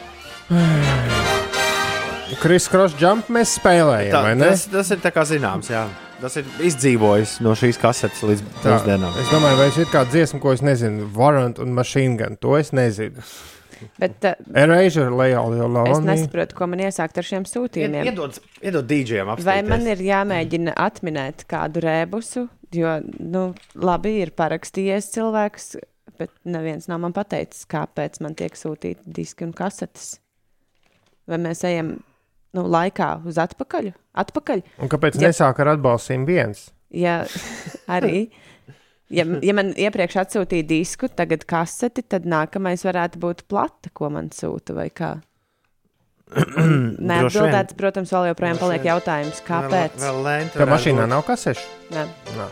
Kris Kross jump mēs spēlējam, Tā, vai ne? tas, tas ir tā kā zināms, jā. Tas ir izdzīvojis no šīs kasetes līdz mūsdienām. Es domāju, vai ir kāda dziesma, ko es nezinu. Warrant un Machine Gun. To es nezinu. Bet uh, Erasure, Leal, jau es Lavani. nesaprotu, ko man iesākt ar šiem sūtījumiem. Iedod, iedod DJam apstāties. Vai man ir jāmēģina atminēt kādu rēbusu? Jo, nu, labi, ir parakstījies cilvēks, bet neviens nav man pateicis, kāpēc man tiek sūtīti diski un kasetes. Vai mēs ejam nu, laikā uz atpakaļ? atpakaļ? Un kāpēc Ja- nesāk ar atbalstīm viens? Ja [LAUGHS] arī. Ja, ja man iepriekš atsūtīja disku, tagad kaseti, tad nākamais varētu būt plata, ko man sūta vai kā. [CLEARS THROAT] Neatbildēts, protams, vēl joprojām paliek jautājums, kāpēc. Vēl, vēl Kā mašīnā būt. nav kasešu? Nē. Nā.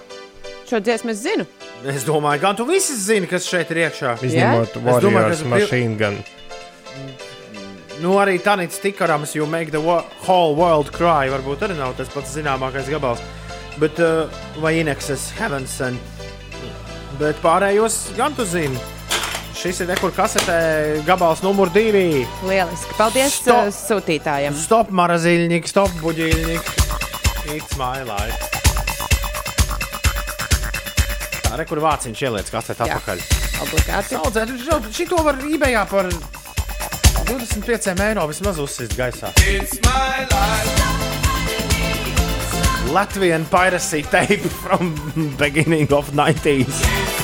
Šo dziesmu es zinu. Es domāju, gan tu visi zini, kas šeit ir iekšā. Izņemot Es domāju, Warriors, Machine Gun. Nu, arī Tanits Tikarams, You Make the wo- Whole World Cry. Varbūt arī nav tas pats zināmākais gabals. Bet, uh, vai Inexes Heavens and... Bet pārējos gan tu zini. Šis ir nekur kasetē gabals numur divi. Lieliski. Paldies Stop. uh, sūtītājiem. Stop maraziļņik, stop buģiļņik. It's my life. Tā, re, kur vāciņš ieliec kasetē atpakaļ. Obligāti. Saudzēt, šito var eBayā par 25 eiro vismaz uzsist gaisā. Latvian piracy tape [LAUGHS] from beginning of 90s.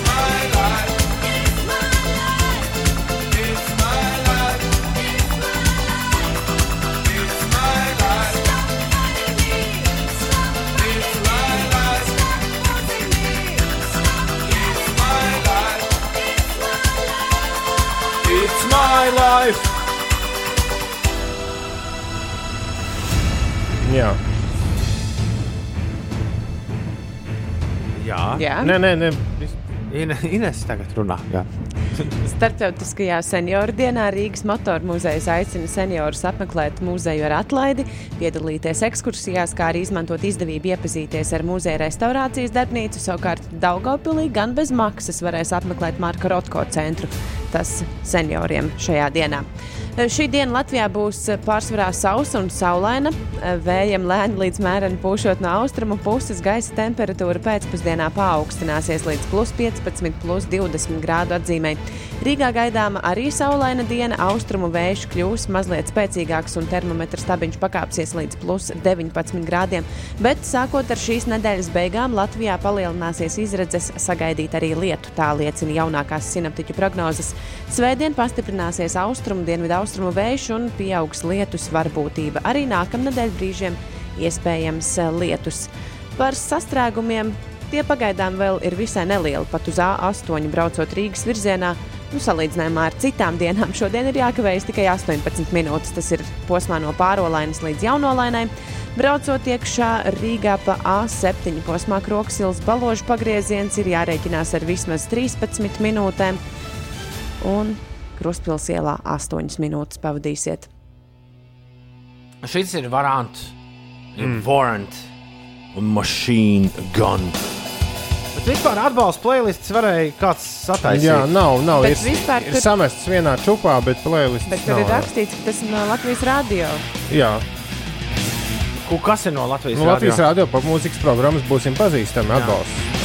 Yeah. Jā. Nē, nē, nē. Ine, Ines tagad runā. Jā. Startautiskajā senioru dienā Rīgas motoru muzejs aicina seniorus apmeklēt muzeju ar atlaidi, piedalīties ekskursijās, kā arī izmantot izdevību iepazīties ar muzeja restaurācijas darbnīcu. Savukārt Daugopilī gan bez maksas varēs apmeklēt Marka Rotko centru. Tas senioriem šajā dienā. Šī diena Latvijā būs pārsvarā sausa un saulaina. Vējam lēni līdz mēreni pūšot no austrumu puses, gaisa temperatūra pēcpusdienā paaugstināsies līdz plus 15, plus 20 grādu atzīmē. Rīgā gaidāma arī saulaina diena, austrumu vējš kļūs mazliet spēcīgāks un termometra stabiņš pakāpsies līdz plus 19 grādiem. Bet sākot ar šīs nedēļas beigām Latvijā palielināsies izredzes sagaidīt arī lietu. Tā liecina jaunākās sinaptiķu prognozes. Svētdien pastiprināsies austrumu dienvidu austrumu vējš un pieaugs lietus varbūtība. Arī nākamnedēļ brīžiem iespējams eh, lietus. Par sastrēgumiem tie pagaidām vēl ir visai nelieli. Pat uz A8 braucot Rīgas virzienā, nu, salīdzinājumā ar citām dienām, [LAUGHS] šodien ir jākavējas tikai 18 minūtes. Tas ir posmā no pārolainas līdz jaunolainai. Braucot iekšā Rīgā pa A7 posmā Kroksilas baložu pagrieziens ir jārēķinās ar vismaz 13 minūtēm. Un Kruspils ielā 8 minūtes pavadīsiet. Šis ir varants, mm. warrant un machine gun. Bet vispār atbalsta playlists varēja kāds sataisīt. Jā, nav, nav. Bet Ir, vispār ir tur- samests vienā čupā, bet playlists Bet tur nav. ir rakstīts, ka tas ir no Latvijas radio. Jā, Ku- Kas ir no Latvijas? nu, Latvijas radio? radio par mūzikas programmas būsim pazīstami atbalsts.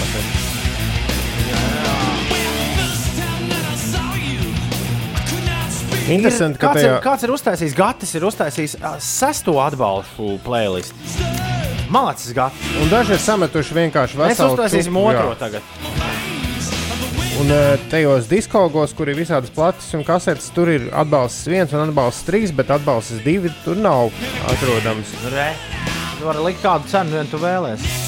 Interesanti, ka kāds, tajā ir, kāds ir uztaisījis? Gatis ir uztaisījis sesto atbalstu playlist. Malacis, Gatis. Un daži ir sametuši vienkārši Mēs veselu uztaisīsim čupu, otro jā. tagad. Un tajos diskogos, kur ir visādas plates un kasetes, tur ir atbalsts viens un atbalsts trīs, bet atbalsts divi tur nav atrodams. Re. Tu vari likt kādu cenu, vien tu vēlēsies.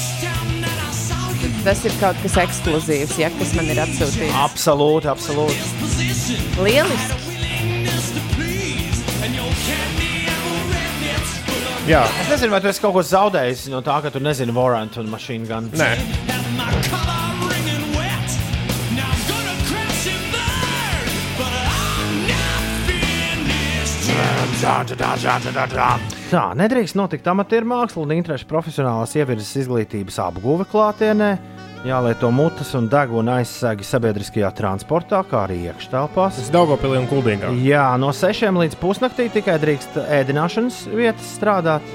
Tas ir kaut kas ekskluzīvs, ja, kas man ir atsūtīts. Absolūti, absolūti. Lieliski! Jā, Es nezinu, vai tu esi kaut ko zaudējis no tā, ka tu nezini Warrant un Machine Gun. nē, Tā nedrīkst notikt amatieru māksla un interešu profesionālās ievirzes izglītības apguve klātienē. Jālieto mutes un deguna aizsegi sabiedriskajā transportā, kā arī iekštelpās. tas Daugopilī un Kuldīgā. Jā, no 6 līdz pusnaktī tikai drīkst ēdināšanas vietas strādāt.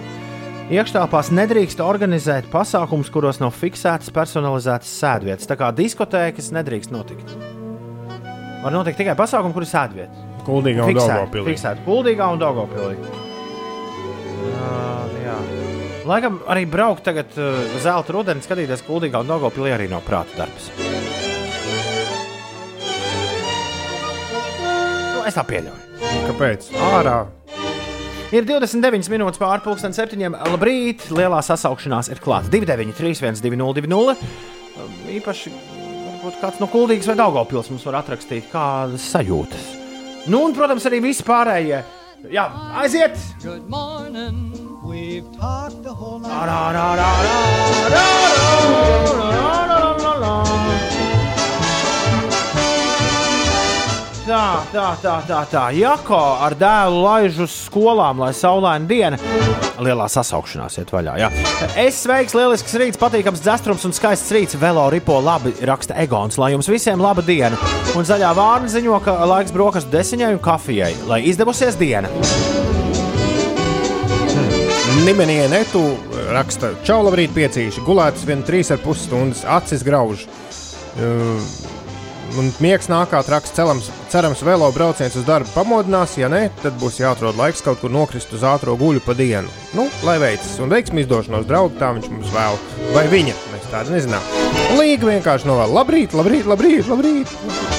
Iekštelpās nedrīkst organizēt pasākumus, kuros nav fiksētas personalizētas sēdvietas. Tā kā diskotēkas nedrīkst notikt. Var notikt tikai pasākumi, kur ir sēdvietas. Kuldīgā un Daugopilī. Fiksēta Kuldīgā un Daugopilī. Jā, jā. Laikam arī braukt tagad uh, zelta rudenī, skatīties Kuldīgā un Daugopilī arī nav prāta darbs. Nu, es tā pieļauju. Kāpēc? Ārā. Ir 29 minūtes pāri pusdienas septiņiem. Labrīt, lielā sasaukšanās ir klāta 293, 202. Īpaši, varbūt kāds no Kuldīgas vai Daugopils mums var atrakstīt, kādas sajūtas. Nu, un, protams, arī visi pārējie. Jā, aiziet! Good morning. We've talked the whole night. Tā, tā, tā, tā, tā. Jako ar dēlu laiž uz skolām, lai saulaina diena. Lielā sasaukšanās iet vaļā. Jā. Es sveiks, lielisks rīts, patīkams dzestrums un skaists rīts. Velo ripo labi raksta Egons, lai jums visiem laba diena. Un zaļā vārna ziņo, ka laiks brokastu desiņai un kafijai, lai izdevusies diena. Nimenī netu raksta, čau, labrīt, piecīši. Gulēts vien trīs ar pus stundas, acis grauž. Uh, un miegs nākāt raksts, celams, cerams, velo brauciens uz darbu pamodinās. Ja nē, tad būs jāatrod laiks kaut kur nokrist uz ātrā guļu pa dienu. Nu, lai veicas un veiksmi izdošanos, draugi, tā viņš mums vēl. Vai viņa? Mēs tādu nezinām. Līga vienkārši novēl. Labrīt, labrīt, labrīt, labrīt.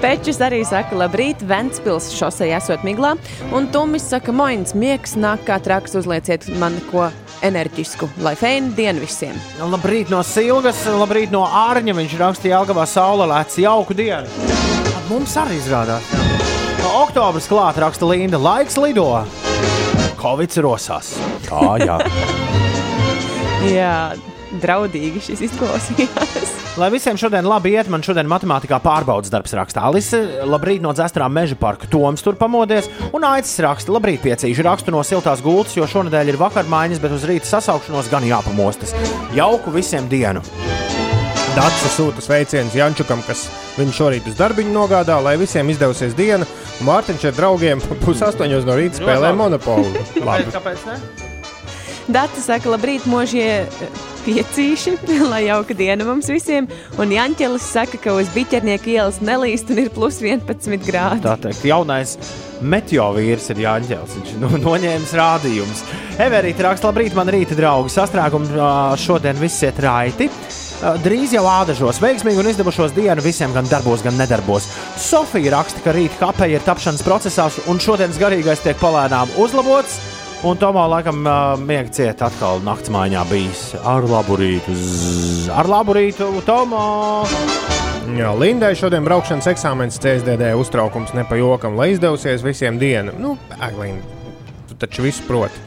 Pečis arī saka, labrīt, Ventspils šosei esot miglā, un Tumis saka, moins, miegs nāk kā traks, uzlieciet man ko enerģisku, lai feina diena visiem. Labrīt no Silgas, labrīt no Ārņa. Viņš rakstīja, Algavā saule lēc jauku dienu. Mums arī izrādās. jā. Oktobris klāt raksta Linda. Laiks lido. Covid rosās. Tā, jā. [LAUGHS] Jā, draudīgi šis izklausījās. Lai visiem šodien labi iet, man šodien matemātikā pārbaudas darbs rakstā. Alise, labrīt no dzestrā meža parka. Toms tur pamodies, un aicis raksta, labrīt piecīši rakstu no siltās gultas, jo šonadēļ ir vakarmaiņas, bet uz rīta sasaukšanos gan jāpamostas. Jauku visiem dienu! Dārsa sūta sveicienus Jančukam, kas viņu šorīt uz darbu nogādā, lai visiem izdevusies diena. un Mārtiņš ar draugiem pusaustoņos no rīta spēlē monopolu. Labi. Kāpēc ne? Data saka, labrīt, mūžie piecīši, [LAUGHS] lai jauka diena mums visiem. Un Janķelis saka, ka uz biķernieku ielas nelīst un ir plus 11 grādi. Tā teikt, jaunais meteorīts ir Jāņķels. Viņš no, noņēmis rādījumus. Everīte raksta, labrīt, man rīta draugi. Sastrēgums šodien viss iet raiti. Drīz jau ādažos, veiksmīgi un izdevušos dienu visiem, gan darbos, gan nedarbos. Sofija raksta, ka rīta kapeja ir tapšanas procesā, un šodienas garīgais tiek palēnām uzlabots. Un Tomā laikam miega ciet atkal naktsmaiņā bijis ar labu rītu. Zzz, Ar labu rītu, Tomā! Jā, Lindai šodien braukšanas eksāmenis CSDD uztraukums nepajokam, lai izdevusies visiem diena. Nu, Aglīna, tu taču visu proti.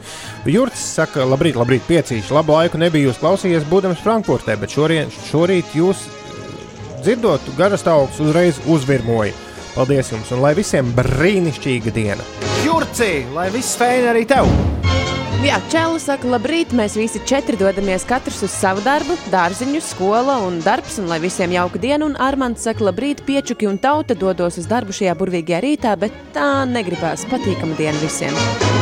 Jurts saka, labrīt, labrīt, piecīši. Labu laiku nebija jūs klausījies, būdams Frankfurtē, bet šorien, šorīt jūs dzirdot garas taukus uzreiz uzvirmoja. Paldies jums, un lai visiem brīnišķīga diena! Jurci, lai viss fēni arī tev! Jā, Čēlis saka, labrīt, mēs visi četri dodamies katrs uz savu darbu, dārziņu, skola un darbs, un lai visiem jauka diena. Un Armāns saka, labrīt, piečuki un tauta dodos uz darbu šajā burvīgajā rītā, bet tā negribās patīkama diena visiem.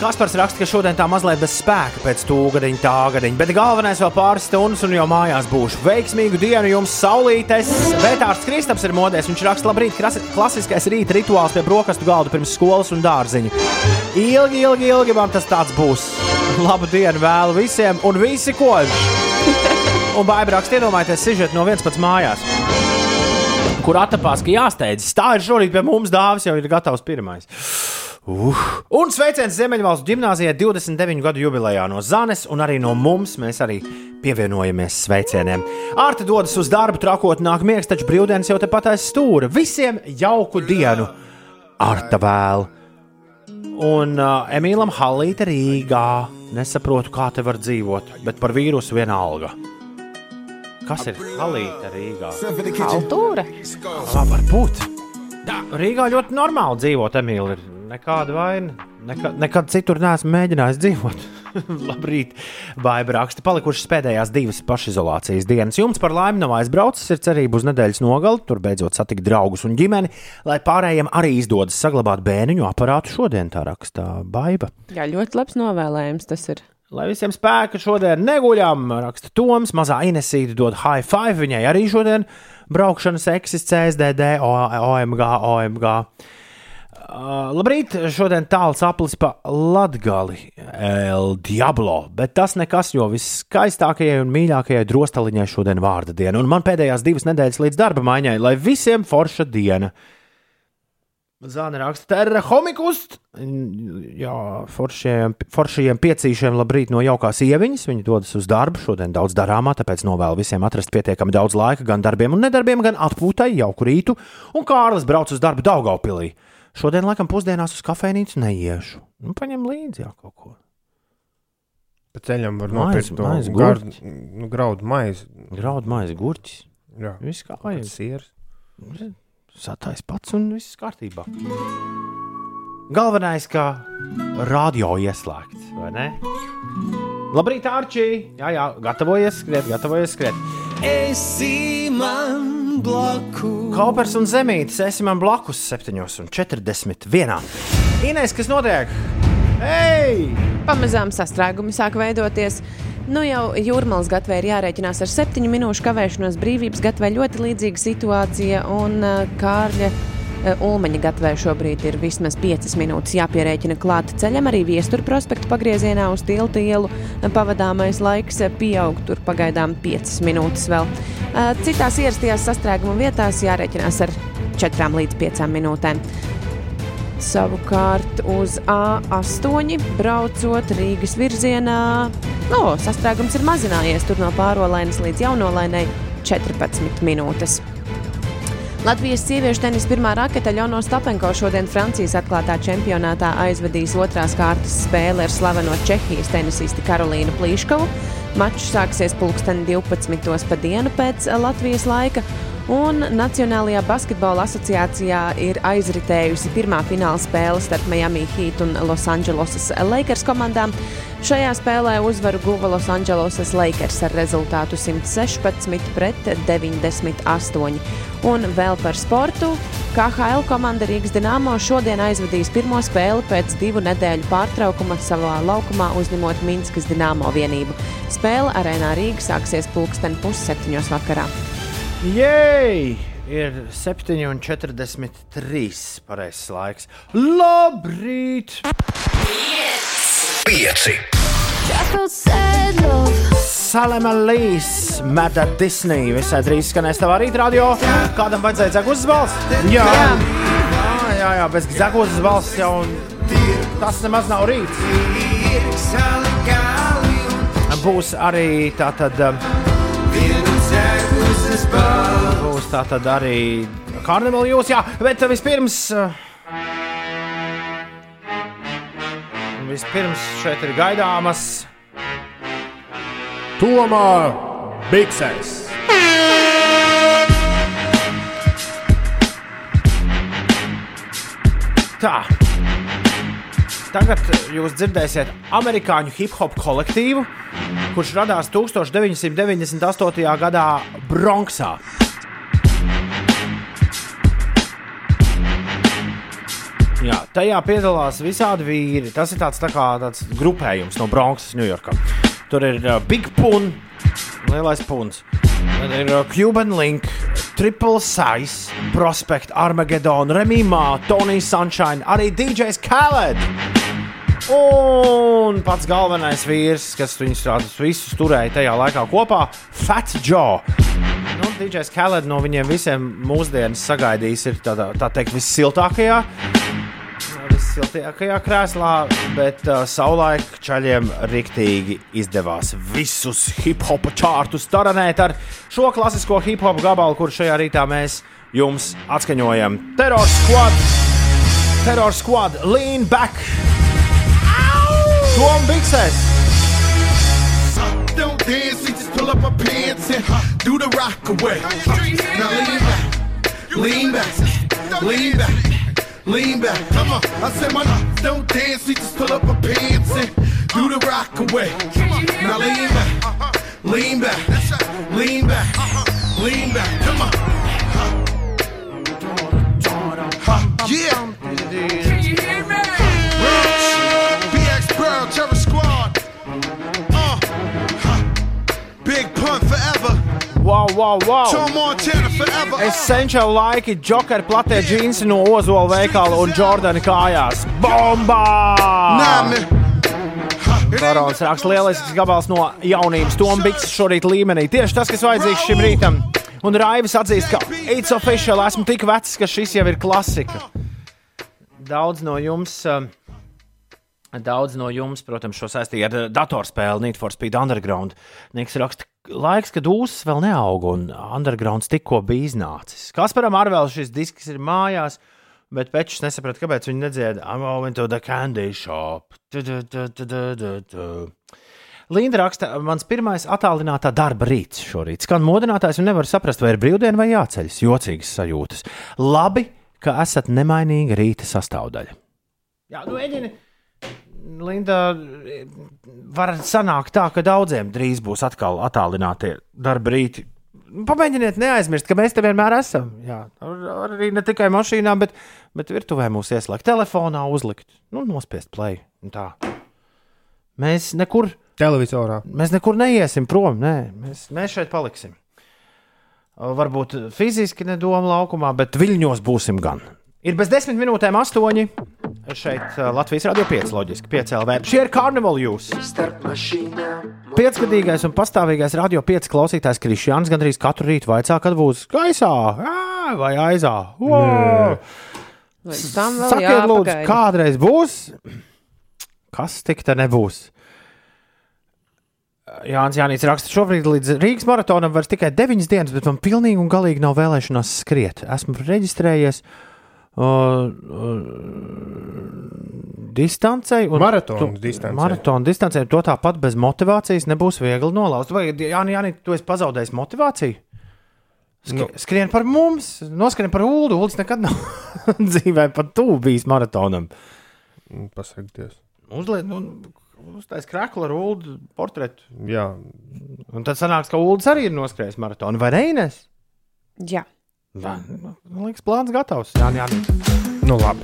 Kaspars raksta, ka šodien tā mazliet bez spēka pēc tūgadiņa, tā gadiņa, bet galvenais vēl pāris stundas un jau mājās būšu. Veiksmīgu dienu jums, saulītes! Vētārs Kristaps ir modēs, viņš raksta, labrīt, klasiskais rīta rituāls pie brokastu galda pirms skolas un dārziņa. Ilgi, ilgi, ilgi man tas tāds būs. Labu dienu vēlu visiem un visi koļš! [LAUGHS] Un baiba raksta, iedomājieties, sižet no viens pats mājās. Kur atapās, ka jāsteidzas. Tā ir šorīt pie mums dāvs, jau ir gatavs pirmais. Uh. Un sveiciens Ziemeļvalstu gimnājai 29 gadu jubilejā no Zanes, un arī no mums mēs arī pievienojamies sveicieniem. Ārta dodas uz darbu, trakot nāk miegs, taču brīvdienas jau tepat aiz stūra. Visiem jauku dienu! Arta vēl! Un uh, Emīlam Halīte Rīgā. Nesaprotu, kā te var dzīvot, bet par vīrusu viena alga. Kas ir Halīte Rīgā? Kultūra. Kā var būt? Rīgā ļoti normāli dzīvot, Emīlija. Nekāda vaina. Nekad, nekad citur neesmu mēģinājis dzīvot. [LAUGHS] Labrīt, Baiba raksta. Palikušas pēdējās divas pašizolācijas dienas. Jums par laimi nav aizbraucis, ir cerība uz nedēļas nogali, tur beidzot satikt draugus un ģimeni, lai pārējiem arī izdodas saglabāt bērniņu aparātu šodien, tā raksta Baiba. Jā, ļoti labs novēlējums tas ir. Lai visiem spēka šodien neguļam, raksta Toms. Mazā Inesīte dod high five. Viņai arī šodien braukšanas eksis CSDD, OMG, OMG. Uh, labrīt, šodien tāls aplis pa Latgali, El Diablo, bet tas nekas, jo viskaistākajai un mīļākajai drostaliņai šodien vārda diena, un man pēdējās divas nedēļas līdz darba maiņai, lai visiem forša diena. Zāne raksta, terra homikust. Jā, foršajiem, foršajiem piecīšiem labrīt no jaukās ieviņas. Viņi dodas uz darbu, šodien daudz darāmā, tāpēc novēlu visiem atrast pietiekami daudz laika gan darbiem un nedarbiem, gan atpūtai, jauku rītu. Un Kārlis brauc uz darbu Daugaupilī. Šodien, laikam, pusdienās uz kafejnīcu neiešu. Nu, paņem līdzi jā, kaut ko. Pa ceļam var nopirkt to maizi gar- nu, graudu maizi. Graudu maizi, gurķis. Jā, Viss kā vajag. siers. Satais pats un viss kārtībā. Galvenais, ka radio ieslēgts, vai ne? Labrīt, Arčī! Jā, jā, gatavojies skriet, gatavojies skriet. Esi man blakus. Kaupers un Zemītis, esi man blakus 7,41. Inês, kas notiek? Hei! Pamazām sastrēgumi sāk veidoties. Nu jau jūrmālas gatvē ir jārēķinās ar septiņu minūšu kavēšanos. Brīvības gatvē ļoti līdzīga situācija, un uh, Kārļa Ulmaņa gatvē šobrīd ir vismaz 5 minūtes jāpierēķina klāt ceļam. Arī viestura prospekta pagriezienā uz tiltu ielu pavadāmais laiks pieaug. Tur pagaidām 5 minūtes vēl. Uh, Citās ierastajās sastrēguma vietās jārēķinās ar 4 līdz 5 minūtēm. Savukārt uz A8 braucot Rīgas virzienā, no, sastrēgums ir mazinājies tur no pārolainas līdz jaunolainai 14 minūtes. Latvijas sieviešu tenisa pirmā raketa Ļono Stapenko šodien Francijas atklātā čempionātā aizvadīs otrās kārtas spēli ar slaveno Čehijas tenisisti Karolīnu Plīškovu. Mačs sāksies pulksten 12. pa dienu pēc Latvijas laika. Un Nacionālajā basketbola asociācijā ir aizritējusi pirmā fināla spēle starp Miami Heat un Losandželosas Lakers komandām. Šajā spēlē uzvaru guva Losandželosas Lakers ar rezultātu 116 pret 98. Un vēl par sportu. KHL komanda Rīgas Dienāmo šodien aizvadīs pirmo spēli pēc divu nedēļu pārtraukuma savā laukumā uzņemot Minskas Dienāmo vienību. Spēle arēnā Rīga sāksies pulksten pusseptiņos vakarā. Jej! Ir 7,43. pareizais laiks. Labrīt! Pieci. Salama Līs, Meta Disney. Visai drīz skanēs tavā rītdienā. Kādam vajadzēja dzegūzes balss? Jā, jā, jā, jā bez dzegūzes balss jau tas nemaz nav rīts. Būs arī tā tad. Būs tā tad arī karnevāla jūs, jā, bet vispirms. uh, Vispirms šeit ir gaidāmas Tomā Biksēs. Tā. Tagad jūs dzirdēsiet amerikāņu hip hop kolektīvu, kurš radās 1998. gadā Bronxā. Jā, tajā piedalās visādi vīri. Tas ir tāds, tā kā, tāds grupējums no Bronxas, Ņujorkā. Tur ir uh, Big Pun, lielais puns. Tad ir uh, Cuban Link, Triple Size, Prospect, Armageddon, Remīmā, Tony Sunshine, arī DJs Khaled. Un pats galvenais vīrs, kas viņus tādus visus turēja tajā laikā kopā, Fats Joe. Nu, DJs Khaled no viņiem visiem mūsdienas sagaidījis ir tādā, tā teikt, vissiltākajā, vissiltākajā krēslā, bet uh, savulaik čaļiem riktīgi izdevās visus hip hop čārtus taranēt ar šo klasisko hip hop gabalu, kur šajā rītā mēs jums atskaņojam. Terror Squad! Terror Squad! Lean back! Tom Biksēs! Don't dance, just pull up our pants and do the rock away. Now lean back, lean back, lean back, lean back. Come on, I said my don't dance, we just pull up our pants and do the rock away. Now lean back, lean back, lean back, lean back. Come on. Wow, wow, wow! Tom Montana forever. Essential laiki, Joker, platē džinsi no Ozola veikala un Jordana kājās. Bombā! Barons raksta lielisks gabals no jaunības Tombiks šorīt līmenī. Tieši tas, kas vajadzīgs šim rītam. Un Raivis atzīst, ka it's official, esmu tik vecs, ka šis jau ir klasika. Daudz no jums. um, Daudz no jums, protams, šo saistīja ar uh, datorspēli Need for Speed Underground. Niks raksta, laiks, kad ūsas vēl neaug un Undergrounds tikko bija iznācis. Kasparam arī vēl šis disks ir mājās, bet Pečs nesaprata, kāpēc viņi nedzied I'm going to the candy shop. Linda raksta, mans pirmais attālinātā darba rīts šorīt. Skan modinātājs un nevar saprast, vai ir brīvdiena vai jāceļas. Jocīgas sajūtas. Labi, ka esat nemainīga rīta sastāvdaļa. Jā, nu, Eģini, Linda, var sanākt tā, ka daudziem drīz būs atkal attālinātie darba rīti. Pamēģiniet neaizmirst, ka mēs te vienmēr esam. Jā, ar- arī ne tikai mašīnā, bet, bet virtuvē mūs ieslēgt, telefonā uzlikt, nu, nospiest play. tā. Mēs nekur, Televizorā. mēs nekur neiesim prom. Nē, mēs, mēs šeit paliksim. Varbūt fiziski nedoma laukumā, bet viļņos būsim gan. Ir bez desmit minūtēm astoņi. Šeit uh, Latvijas radio 5, loģiski 5 LV. Šie ir karnevāli jūs. Piecgadīgais un pastāvīgais radio 5 klausītājs Krišjāns gandrīz katru rītu vaicā, kad būs gaisā ā, vai aizā. Sakiet, lūdzu, kādreiz būs? Kas tik te nebūs? Jānis Jānis raksta, šobrīd līdz Rīgas maratonam vairs tikai 9 dienas, bet man pilnīgi un galīgi nav vēlēšanās skriet. Esmu reģistrējies uh, uh, distancei. Maratona distancei. Maratona distancei. To tāpat bez motivācijas nebūs viegli nolauzt. Vai Jānis, Jānis, tu esi pazaudējis motivāciju? Sk Nu. Skrien par mums, noskrien par ulu. Ulas nekad nav [LAUGHS] dzīvē pat tuvu bijis maratonam. Pasakties. Uzliek, nu, uztais krāklu ar ulu portretu. Jā, Un tad sanāks, ka Ulas arī ir noskrējis maratonu vai Reines. Jā. Man liekas, plāns gatavs. Jā, jā. nu labi.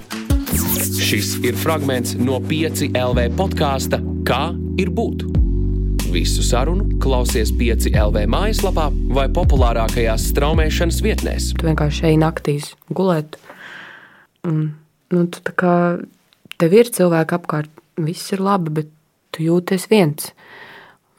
Šis ir fragments no 5 LV podkāsta Kā ir būt. Visu sarunu klausies 5 LV mājaslapā vai populārākajās straumēšanas vietnēs. Tu vienkārši ej naktīs gulēt. Un, nu, tu tā kā tev ir cilvēki apkārt, viss ir labi, bet tu jūties viens.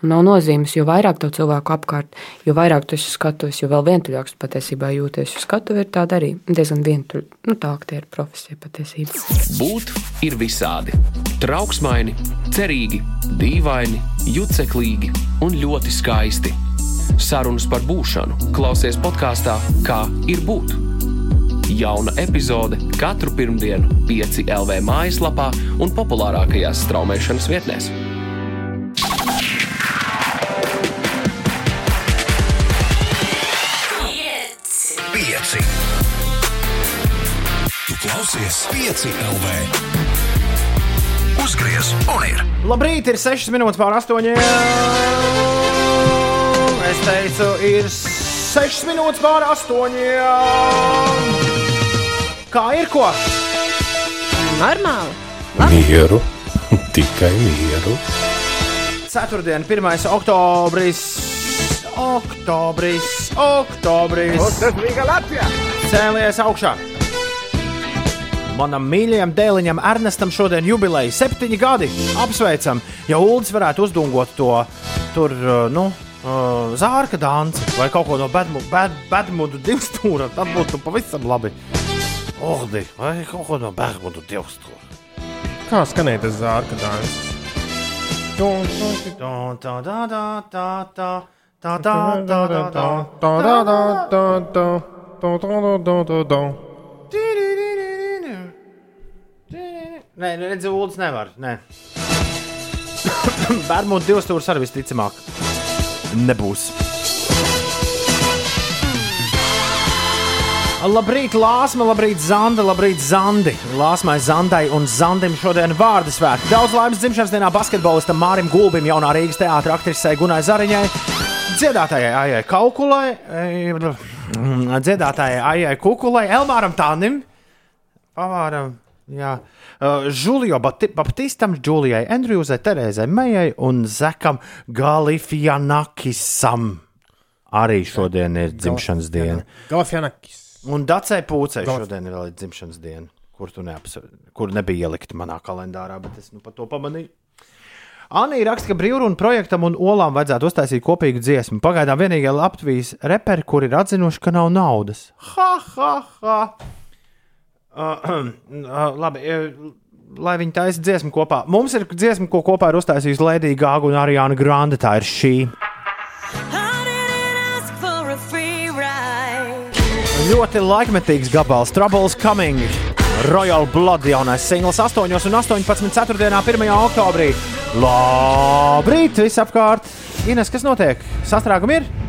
Nav nozīmes, jo vairāk tev cilvēku apkārt, jo vairāk tu esi skatuves, jo vēl vientuļāks tu patiesībā jūties. Jo skatuve ir tāda arī diezgan vientuļa. Nu, tā tie ir profesija patiesībā. Būt ir visādi. Trauksmaini, cerīgi, dīvaini, juceklīgi un ļoti skaisti. Sarunas par būšanu klausies podkāstā Kā ir būt. Jauna epizode katru pirmdienu, 5 LV mājaslapā un populārākajās straumēšanas vietnēs. Klausies pieci LV. Uzgriez un ir. Labrīt, ir 6 minūtes pār 8. Es teicu, ir 6 minūtes pār 8. Kā ir ko? Normāli. Mieru, [LAUGHS] tikai mieru. Ceturtdien, 1. oktobris. Oktobris, oktobris. Cēlies augšā. Manam mīļajam dēliņam Ernestam šodien jubileja septiņi gadi. Apsveicam, ja Ulas varētu uzdungot to tur, uh, nu, uh, zārka danci vai kaut ko no Badmudu divstūra, tad būtu pavisam labi. Oldi, vai kaut ko no Badmudu divstūra. Kā skanēja tas zārka dāns? Tā, tā, tā, tā, tā, tā. Tā, tā, tā, tā, tā. Nē, redzi, Ulas nevar. Nē. [COUGHS] Bērnu divas stūres arī visticamāk nebūs. Labrīt, Lāsma, labrīt, Zanda, labrīt, Zandi. Lāsmai, Zandai un Zandim šodien vārdu svētki. Daudz laimes dzimšanas dienā basketbolistam Mārim Gulbim, jaunā Rīgas teātris aktrisei Gunai Zariņai, dziedātājai Aijai Kaukulai, eh, dziedātājai Aijai Kukulai, Elmāram Tānim, pavāram. Jā, Žulio Bati- Baptistam, Džulijai Andrjūzai, Terēzai Mejai un Zekam Galifianakisam. Arī šodien ir dzimšanas diena. Galafjanakis. Un Dacei Pūcei šodien ir vēl dzimšanas diena, kur, tu neapsa- kur nebija ielikta manā kalendārā, bet es nu par to pamanīju. Anī raksta, ka brīvrunu projektam un olām vajadzētu uztaisīt kopīgu dziesmu. Pagaidām vienīgie Latvijas reperi, kur ir atzinuši, ka nav naudas. Ha, ha, ha! Uh, [CLEARS THROAT] uh, labi, uh, lai viņi taisa dziesmu kopā. Mums ir dziesma, ko kopā ir uztaisījusi Lēdija Gāga un Arijāna Grande. Tā ir šī. Ļoti laikmetīgs gabals, Troubles Coming. Royal Blood jaunais singls 8 un 18. 4. 1. oktobrī. Labrīt, visapkārt! Ines, kas notiek? Sastrēgumi ir?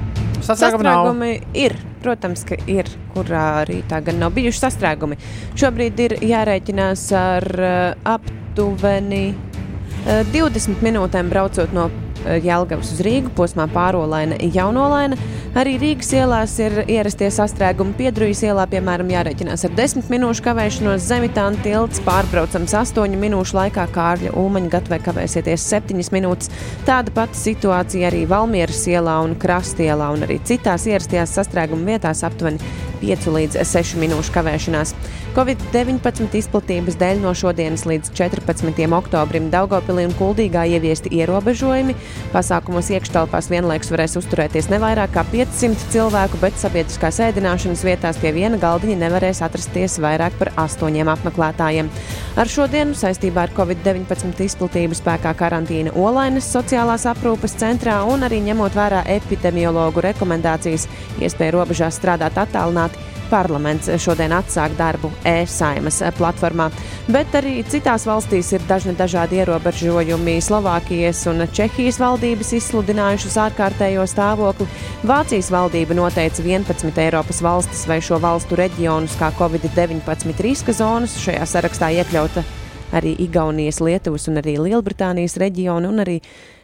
Sastrēgumi. Sastrēgumi ir. Protams, ka ir, kurā rītā gan nav bijuši sastrēgumi. Šobrīd ir jārēķinās ar uh, aptuveni uh, 20 minūtēm braucot no uh, Jālgavas uz Rīgu, posmā pārolaina jaunolaina. Arī Rīgas ielās ir ierastie sastrēgumi. Piedrujas ielā, piemēram, jārēķinās ar 10 minūšu kavēšanos. Zemitāna tilts pārbraucams 8 minūšu laikā, Kārļa Ulmaņa gatavē kavēsieties 7 minūtes. Tāda pati situācija arī Valmieras ielā un Krastielā un arī citās ierastajās sastrēguma vietās aptuveni 5 līdz 6 minūšu kavēšanās. Covid-19 izplatības dēļ no šodienas līdz 14. oktobrim Daugopilī un Kuldīgā ieviesti ierobežojumi, Pasākumos iekštelpās vienlaikus varēs uzturēties ne vairāk kā 500 cilvēku, bet sabiedriskās ēdināšanas vietās pie viena galdiņa nevarēs atrasties vairāk par astoņiem apmeklētājiem. Ar šodienu saistībā ar Covid-19 izplatību spēkā karantīna Olainas sociālās aprūpes centrā un arī ņemot vērā epidemiologu rekomendācijas, iespēja robežās strādāt attālināti. Parlaments šodien atsāk darbu e-saimas platformā, bet arī citās valstīs ir dažni dažādi ierobežojumi. Slovākijas un Čehijas valdības izsludinājušas ārkārtējo stāvokli. Vācijas valdība noteica 11 Eiropas valstis vai šo valstu reģionus kā Covid-19 riska zonas. Šajā sarakstā iekļauta arī Igaunijas, Lietuvas un arī Lielbritānijas reģioni, un arī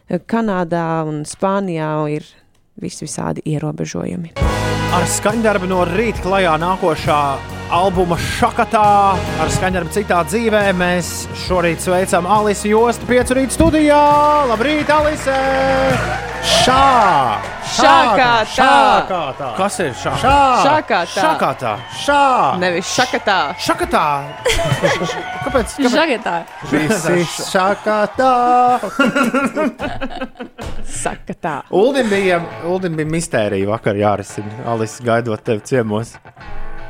Kanādā un Spānijā ir vis visādi ierobežojumi. Ar skaņdarbu no rīta klajā nākošā albuma Šakatā, ar skaņdarbu citā dzīvē, mēs šorīt sveicam Alisi Jostu 5 rīta studijā. Labrīt, Alise! Šā! Šākātā! Šākātā! Kas ir šā? Šā! Šākātā! Šākātā! Šā! Nevis šakatā! Šakatā! [LAUGHS] Kāpēc? kāpēc? Žagatā! Visi šākātā! Saka [LAUGHS] tā. Uldim bija, Uldim bija mistērija vakar jārisina. Alise gaidot tevi ciemos.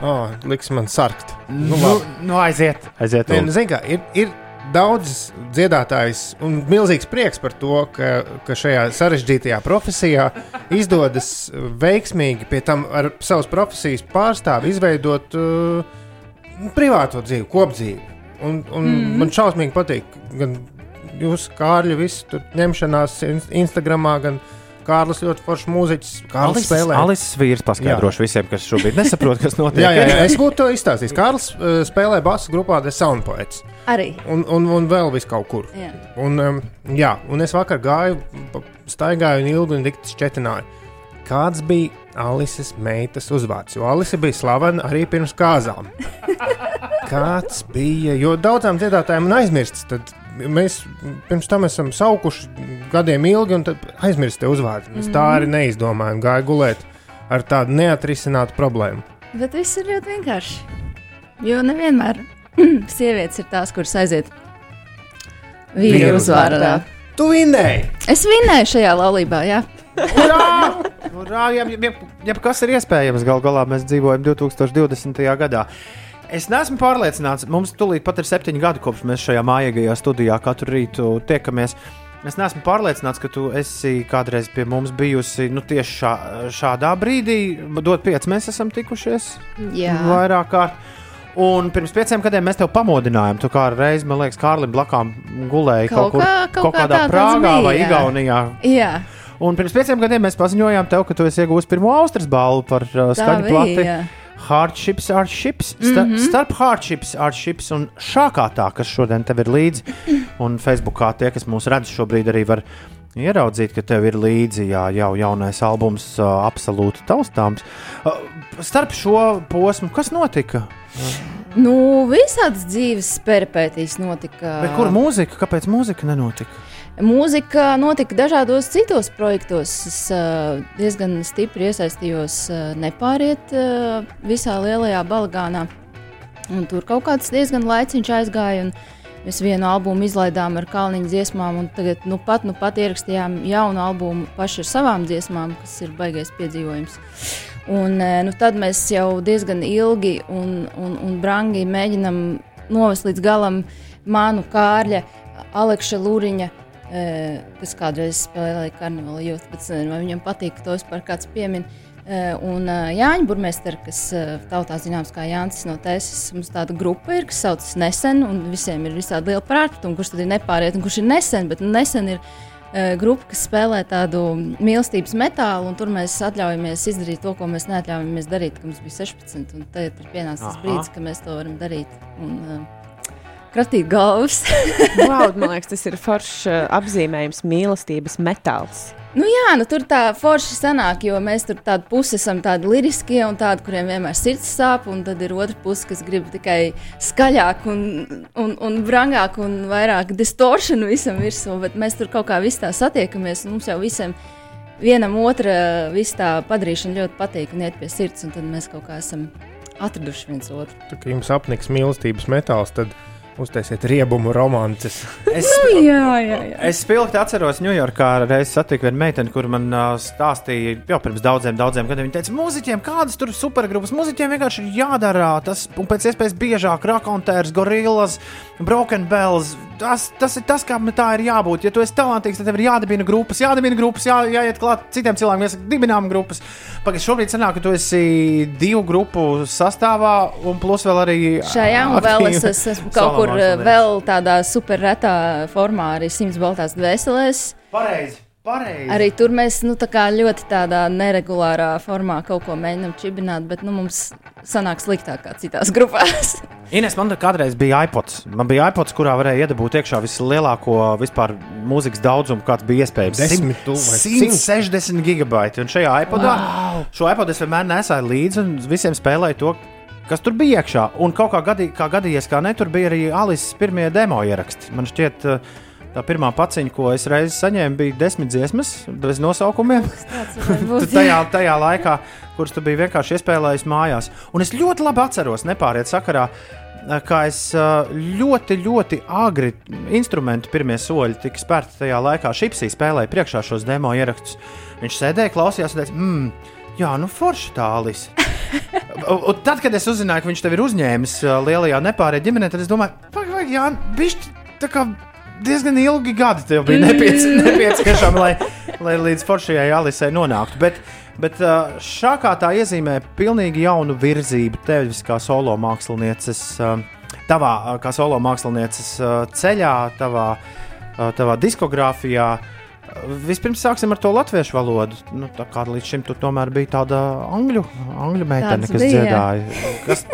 Oh, liks man sarkt. Nu, labi. nu aiziet! Aiziet! Nē, nu, zini kā, ir, ir daudz dziedātājs un milzīgs prieks par to, ka, ka šajā sarežģītajā profesijā izdodas veiksmīgi pie tam ar savas profesijas pārstāvi izveidot uh, privāto dzīvi, kopdzīvi. Un, un mm. Mhm. man šausmīgi patīk gan jūsu kārļi, visu tur ņemšanās in- Instagramā, gan Kārlis ļoti foršs mūziķis. Kārlis Alises, spēlē. Alises vīrs paskaidrošu visiem, kas šobrīd nesaprot, kas notiek. Jā, jā, jā, es būtu to izstāstījis. Kārlis uh, spēlē basu grupā The Soundpoets. Arī. Un, un, un vēl vis kaut kur. Jā. Un, um, jā, un es vakar gāju, staigāju un ilgi un dikti šķetināju. Kāds bija Alises meitas uzvārds? Jo Alise bija slavena arī pirms kāzām. [LAUGHS] Kāds bija? Jo daudzām dziedātājiem ir aizmirsts. Tad mēs pirms tam esam saukuši gadiem ilgi, un tad aizmirst te uzvārdu. Mēs tā Mhm. arī neizdomājām. Gāju gulēt ar tādu neatrisinātu problēmu. Bet viss ir ļoti vienkārši. Jo nevienmēr [CLEARS THROAT] sievietes ir tās, kuras aiziet vīru Vīru uzvārdā. Tu vinnēji! Es vinnēju šajā laulībā, jā. Urā! Urā! Ja, ja, ja kas ir iespējams, gal galā mēs dzīvojam 2020. gadā. Es neesmu pārliecināts, mums tūlīt pat ir septiņi gadi, kopš mēs šajā mājīgajā studijā katru rītu tiekamies. Es neesmu pārliecināts, ka tu esi kādreiz pie mums bijusi nu, tieši šā, šādā brīdī. Dod pieci, mēs esam tikušies Jā. vairāk kārt. Un pirms pieciem gadiem mēs tevi pamodinājām. Tu kā reiz, man liekas, Kārlim blakām gulēji kaut, Kaut kur, kā- kaut kaut kā kādā tāds Prāgā vai jā. Igaunijā. Jā. Un pirms pieciem gadiem mēs paziņojām tev, ka tu esi iegūmis pirmo Austrijas balvu par uh, skaņu plati. jā. Hardships, hardships, sta mm. -hmm. starp hardships, hardships un šākā tā, kas šodien tev ir līdzi. [CLEARS THROAT] Un Facebookā tie, kas mūs redz šobrīd, arī var ieraudzīt, ka tev ir līdzi jā, jau jaunais albums, uh, absolūti taustāms. Uh, starp šo posmu, kas notika? Nu, visādas dzīves peripētīs notika. Bet kur mūzika? Kāpēc mūzika nenotika? Mūzika notika dažādos citos projektos. Es uh, diezgan stipri iesaistījos uh, nepāriet uh, visā lielajā balagānā. Un tur kaut kāds diezgan laiciņš aizgāja. Mēs vienu albumu izlaidām ar kalniņu dziesmām, un tagad nu pat, nu pat ierakstījām jaunu albumu paši ar savām dziesmām, kas ir baigais piedzīvojums. Un, nu, tad mēs jau diezgan ilgi un, un, un brangi mēģinām novest līdz galam manu kārļa, Aleksa Lūriņa, kas kādreiz spēlēja karnevāla jūtu, bet vai viņam patīk, ka to vispār kāds piemin. Un Jāņa Burmēstera, kas tautā zināms kā Jānis no Tēsas, mums tāda grupa ir, kas saucas Nesen, un visiem ir visādi liela pārpratuma, kurš tad ir nepāriet un kurš ir nesen, bet Nesen ir grupa, kas spēlē tādu mīlestības metālu, un tur mēs atļaujamies izdarīt to, ko mēs neatļaujamies darīt, kad mums bija 16, un tagad ir pienācis brīdis, kad mēs to varam darīt. Un, uh, Kratīt galvas. [LAUGHS] wow, man liekas, tas ir foršs uh, apzīmējums, mīlestības metāls. Nu jā, nu tur tā forši sanāk, jo mēs tur tādu pusi esam tādi liriskie un tādi, kuriem vienmēr sirds sāp, un tad ir otra puse, kas grib tikai skaļāk un, un, un brangāk un vairāk distoršanu visam virsū, bet mēs tur kaut kā visi tā satiekamies, un mums jau visiem vienam otra visu tā padarīšana ļoti patīk un iet pie sirds, un tad mēs kaut kā esam atraduši viens otru. Tā kā jums apniks mīlestības metāls, tad uztaisiet riebumu romances. [LAUGHS] Es, Nu, jā, jā, jā. Es spilgti atceros, Ņujorkā reiz satiku vienu meiteni, kur man stāstīja jau pirms daudziem, daudziem gadiem. Viņa teica, mūziķiem, kādas tur supergrupas, mūziķiem vienkārši ir jādara tas, un pēc iespējas biežāk rakontērs, gorillas, broken bells. Tas, tas ir tas, kā tā ir jābūt. Ja tu esi talantīgs, tad tev ir jādibina grupas, jādibina grupas, jā, jāiet klāt citiem cilvēkiem, mēs dibinām grupas. Pagaidzi, šobrīd sanāk, ka tu esi divu grupu sastāvā, un plus vēl arī. Šajā un vēl es esmu kaut kur vēl tādā superretā formā, arī simts baltās dvēselēs. Pareizi, pareizi. Arī tur mēs nu, tā kā ļoti tādā neregulārā formā kaut ko mēģinām čibināt, bet nu, mums sanāk sliktāk kā citās grupās. [LAUGHS] Ines, man kādreiz bija iPods. Man bija iPods, kurā varēja iedabūt iekšā vislielāko vispār mūzikas daudzumu, kāds bija iespējams. Desmit tu- vai 160 gigabaiti. Un šajā iPodā Wow! šo iPodu es vienmēr nesāju līdzi un visiem spēlēju to. Kas tur bija iekšā? Un kaut kā, gadī, kā gadījies, kā ne, tur bija arī Alises pirmie demo ieraksti. Man šķiet, uh, tā pirmā paciņa, ko es reiz saņēmu, bija desmit dziesmas, bez nosaukumiem. būt, tajā, tajā laikā, kuras tu biji vienkārši iespējams mājās. Un es ļoti labi atceros, nepāriet sakarā, eh, kā es eh, ļoti, ļoti agri instrumentu pirmie soļi tika spērti tajā laikā. Šipsī spēlēja priekšā šos demo ierakstus. Viņš sēdēja, klausījās un teica, mmm, jā, nu forši tālis. [LAUGHS] Un tad, kad es uzzināju, ka viņš tev ir uzņēmis uh, lielajā nepārējā ģimenē, tad es domāju, pagaidi, Jā, bišķi, tā kā diezgan ilgi gadi tev bija nepiec [LAUGHS] nepieciešami, lai, lai līdz foršajai Alisai nonāktu. Bet, bet uh, šā kā tā iezīmē pilnīgi jaunu virzību tevis kā solo mākslinieces, tavā kā solo mākslinieces ceļā, tavā, tavā diskogrāfijā. Vispirms sāksim ar to latviešu valodu. Nu, tā kā līdz šim tur tomēr bija tāda angļu, angļu meitene, kas dziedāja. Kas,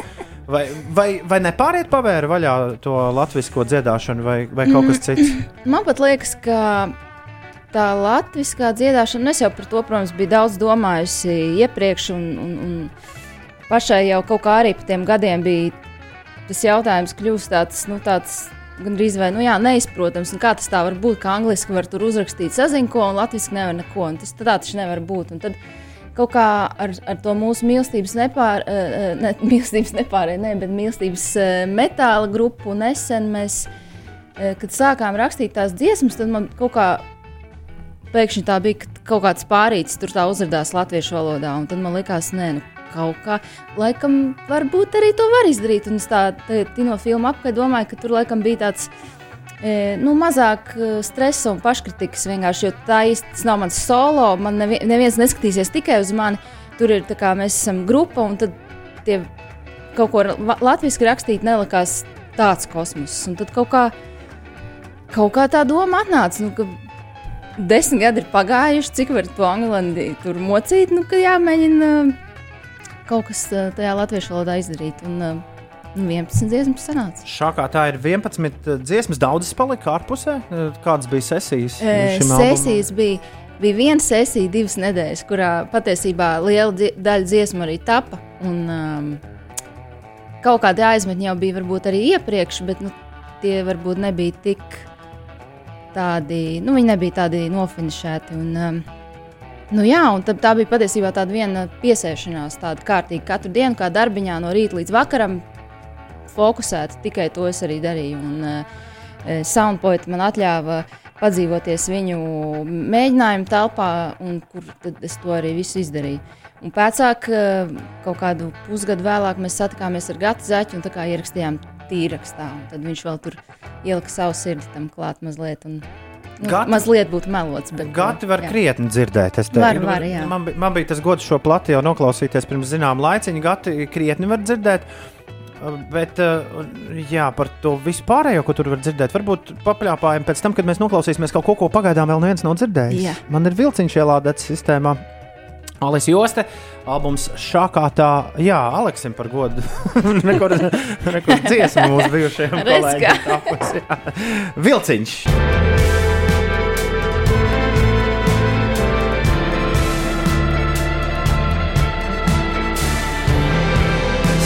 vai, vai, vai nepāriet pavēra vaļā to latviešu dziedāšanu, vai, vai kaut kas cits? Man pat liekas, ka tā latviskā dziedāšana, nu, es jau par to, protams, biju daudz domājusi iepriekš, un, un, un pašai jau kaut kā arī pa tiem gadiem bija tas jautājums, kļūst tāds, nu, tāds gandrīz vai nu, jā, neizprotams. Un kā tas tā var būt, ka angliski var tur uzrakstīt saziņu, ko un latviešu nevar neko. Tas tā taču nevar būt. Un tad kaut kā ar, ar to mūsu mīlestības nepār, eh, ne, [LAUGHS] mīlestības nepārēju, ne, bet mīlestības eh, metāla grupu nesen mēs, eh, kad sākām rakstīt tās dziesmas, tad man kaut kā pēkšņi tā bija, ka kaut kāds pārītis tur tā uzrādījās latviešu valodā. Un tad man likās, nē, nu, kaut kā, laikam, varbūt arī to var izdarīt. Un es tā, no filmu apkārt domāju, ka tur laikam bija tāds. E, nu, mazāk e, stresa un paškritikas vienkārši, jo tā tas nav mans solo. Man nevi, neviens neskatīsies tikai uz mani. Tur ir tā kā mēs esam grupa, un tad tie kaut ko latviešu rakstīt nelikās tāds kosmos. Un tad kaut kā, kaut kā tā doma atnāca, nu, ka desmit gadi ir pagājuši, cik var to angļu tur mocīt, nu, ka jāmēģina kaut kas tajā latviešu valodā izdarīt. Un, nu, 11 dziesmas sanāca. Šā kā tā ir 11 dziesmas, daudzas palika ārpusē. Kādas bija sesijas? E, šim albumam? Sesijas bija, bija viena sesija, divas nedēļas, kurā patiesībā liela dzi- daļa dziesmu arī tapa. Un, um, kaut kādi aizmetņi jau bija varbūt arī iepriekš, bet nu, tie varbūt nebija tik tādi, nu, viņi nebija tādi nofinišēti. Un, um, Nu jā, un tad tā bija patiesībā tāda viena piesēšanās, tāda kārtīga katru dienu, kā darbiņā no rīta līdz vakaram. Fokusēta tikai to es arī darīju. Un, uh, Soundpoint man atļāva padzīvoties viņu mēģinājumu telpā, un kur tad es to arī visu izdarīju. Un pēcāk, eh, kaut kādu pusgadu vēlāk, mēs satikāmies ar Gatu Zaķu un ierakstījām tīrakstā. Tad viņš vēl tur ielika savu sirdi tam klāt mazliet. Un, nu, Gati- mazliet būtu melots. Bet, Gati var jā. krietni dzirdēt. Es Var, var, jā. man, man bija tas gods šo plati jau noklausīties pirms zināma laiciņa. Gati krietni var dzirdēt. Bet uh, jā, par to vispārējo, ko tur var dzirdēt, varbūt papļāpājam pēc tam, kad mēs noklausīsimies kaut ko, ko pagaidām vēl neviens nav dzirdējis. Jā. Man ir vilciņš ielādēts sistēmā. Alis Joste, albums šākā tā, jā, Aleksim par godu. [LAUGHS] Rekur dziesmu mūsu bijušajam kolēģim. [LAUGHS] Vilciņš!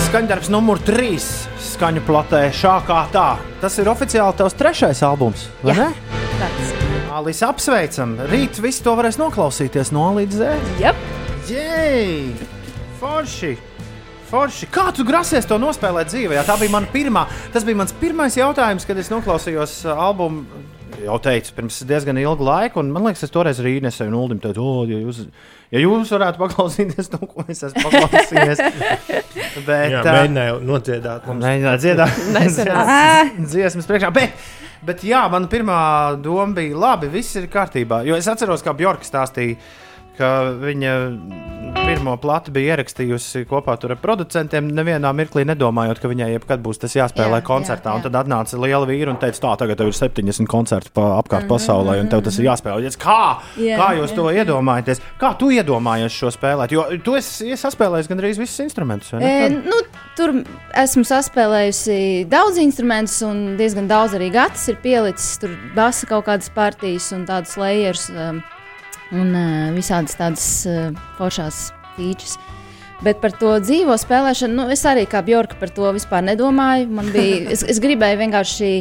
Skaņdarbs numur 3. Skaņu platē šākā tā. Tas ir oficiāli tavs trešais albums, vai Jā. ne? Tāds. Alis, apsveicam! Rīt viss to varēs noklausīties no A līdz Z. Yep. Jej! Forši! Forši. Kā tu grasies to nospēlēt dzīvē? Jā, tā bija mana pirmā. Tas bija mans pirmais jautājums, kad es noklausījos uh, albumu. Jau teicu, pirms diezgan ilga laika, un man liekas, es toreiz arī nesēju nullim. Teicu, o, ja jūs, ja jūs varētu paklausīties to, [LAUGHS] ko es esmu paklausījies. [LAUGHS] Bet, Jā, mēģināju nodziedāt. mums. Mēģināt dziedāt [LAUGHS] Nesanāca. dziesmas priekšā. Bet, bet jā, mana pirmā doma bija, labi, viss ir kārtībā. Jo es atceros, kā Bjorka stāstīja, ka viņa pirmo plati bija ierakstījusi kopā ar producentiem. Nevienā mirklī nedomājot, ka viņai jebkad būs tas jāspēlē Jā, koncertā. jā, Un tad atnāca liela vīra un teica, tā, tagad tev ir 70 koncerti pa apkārt pasaulē, un tev tas ir jāspēlē. Es, kā? Jā, kā jūs jā, to jā. iedomājaties? Kā tu iedomājies šo spēlēt? Jo tu esi saspēlējis gandrīz visus instrumentus. E, nu, tur esmu saspēlējusi daudz instrumentus, un diezgan daudz arī gatis ir pielicis. Tur basa kaut kādas partijas un tādas layers um, un uh, visādas tādas uh, foršās features. Bet par to dzīvo spēlēšanu, nu, es arī kā Bjorka par to vispār nedomāju. Man bija, [LAUGHS] es, es gribēju vienkārši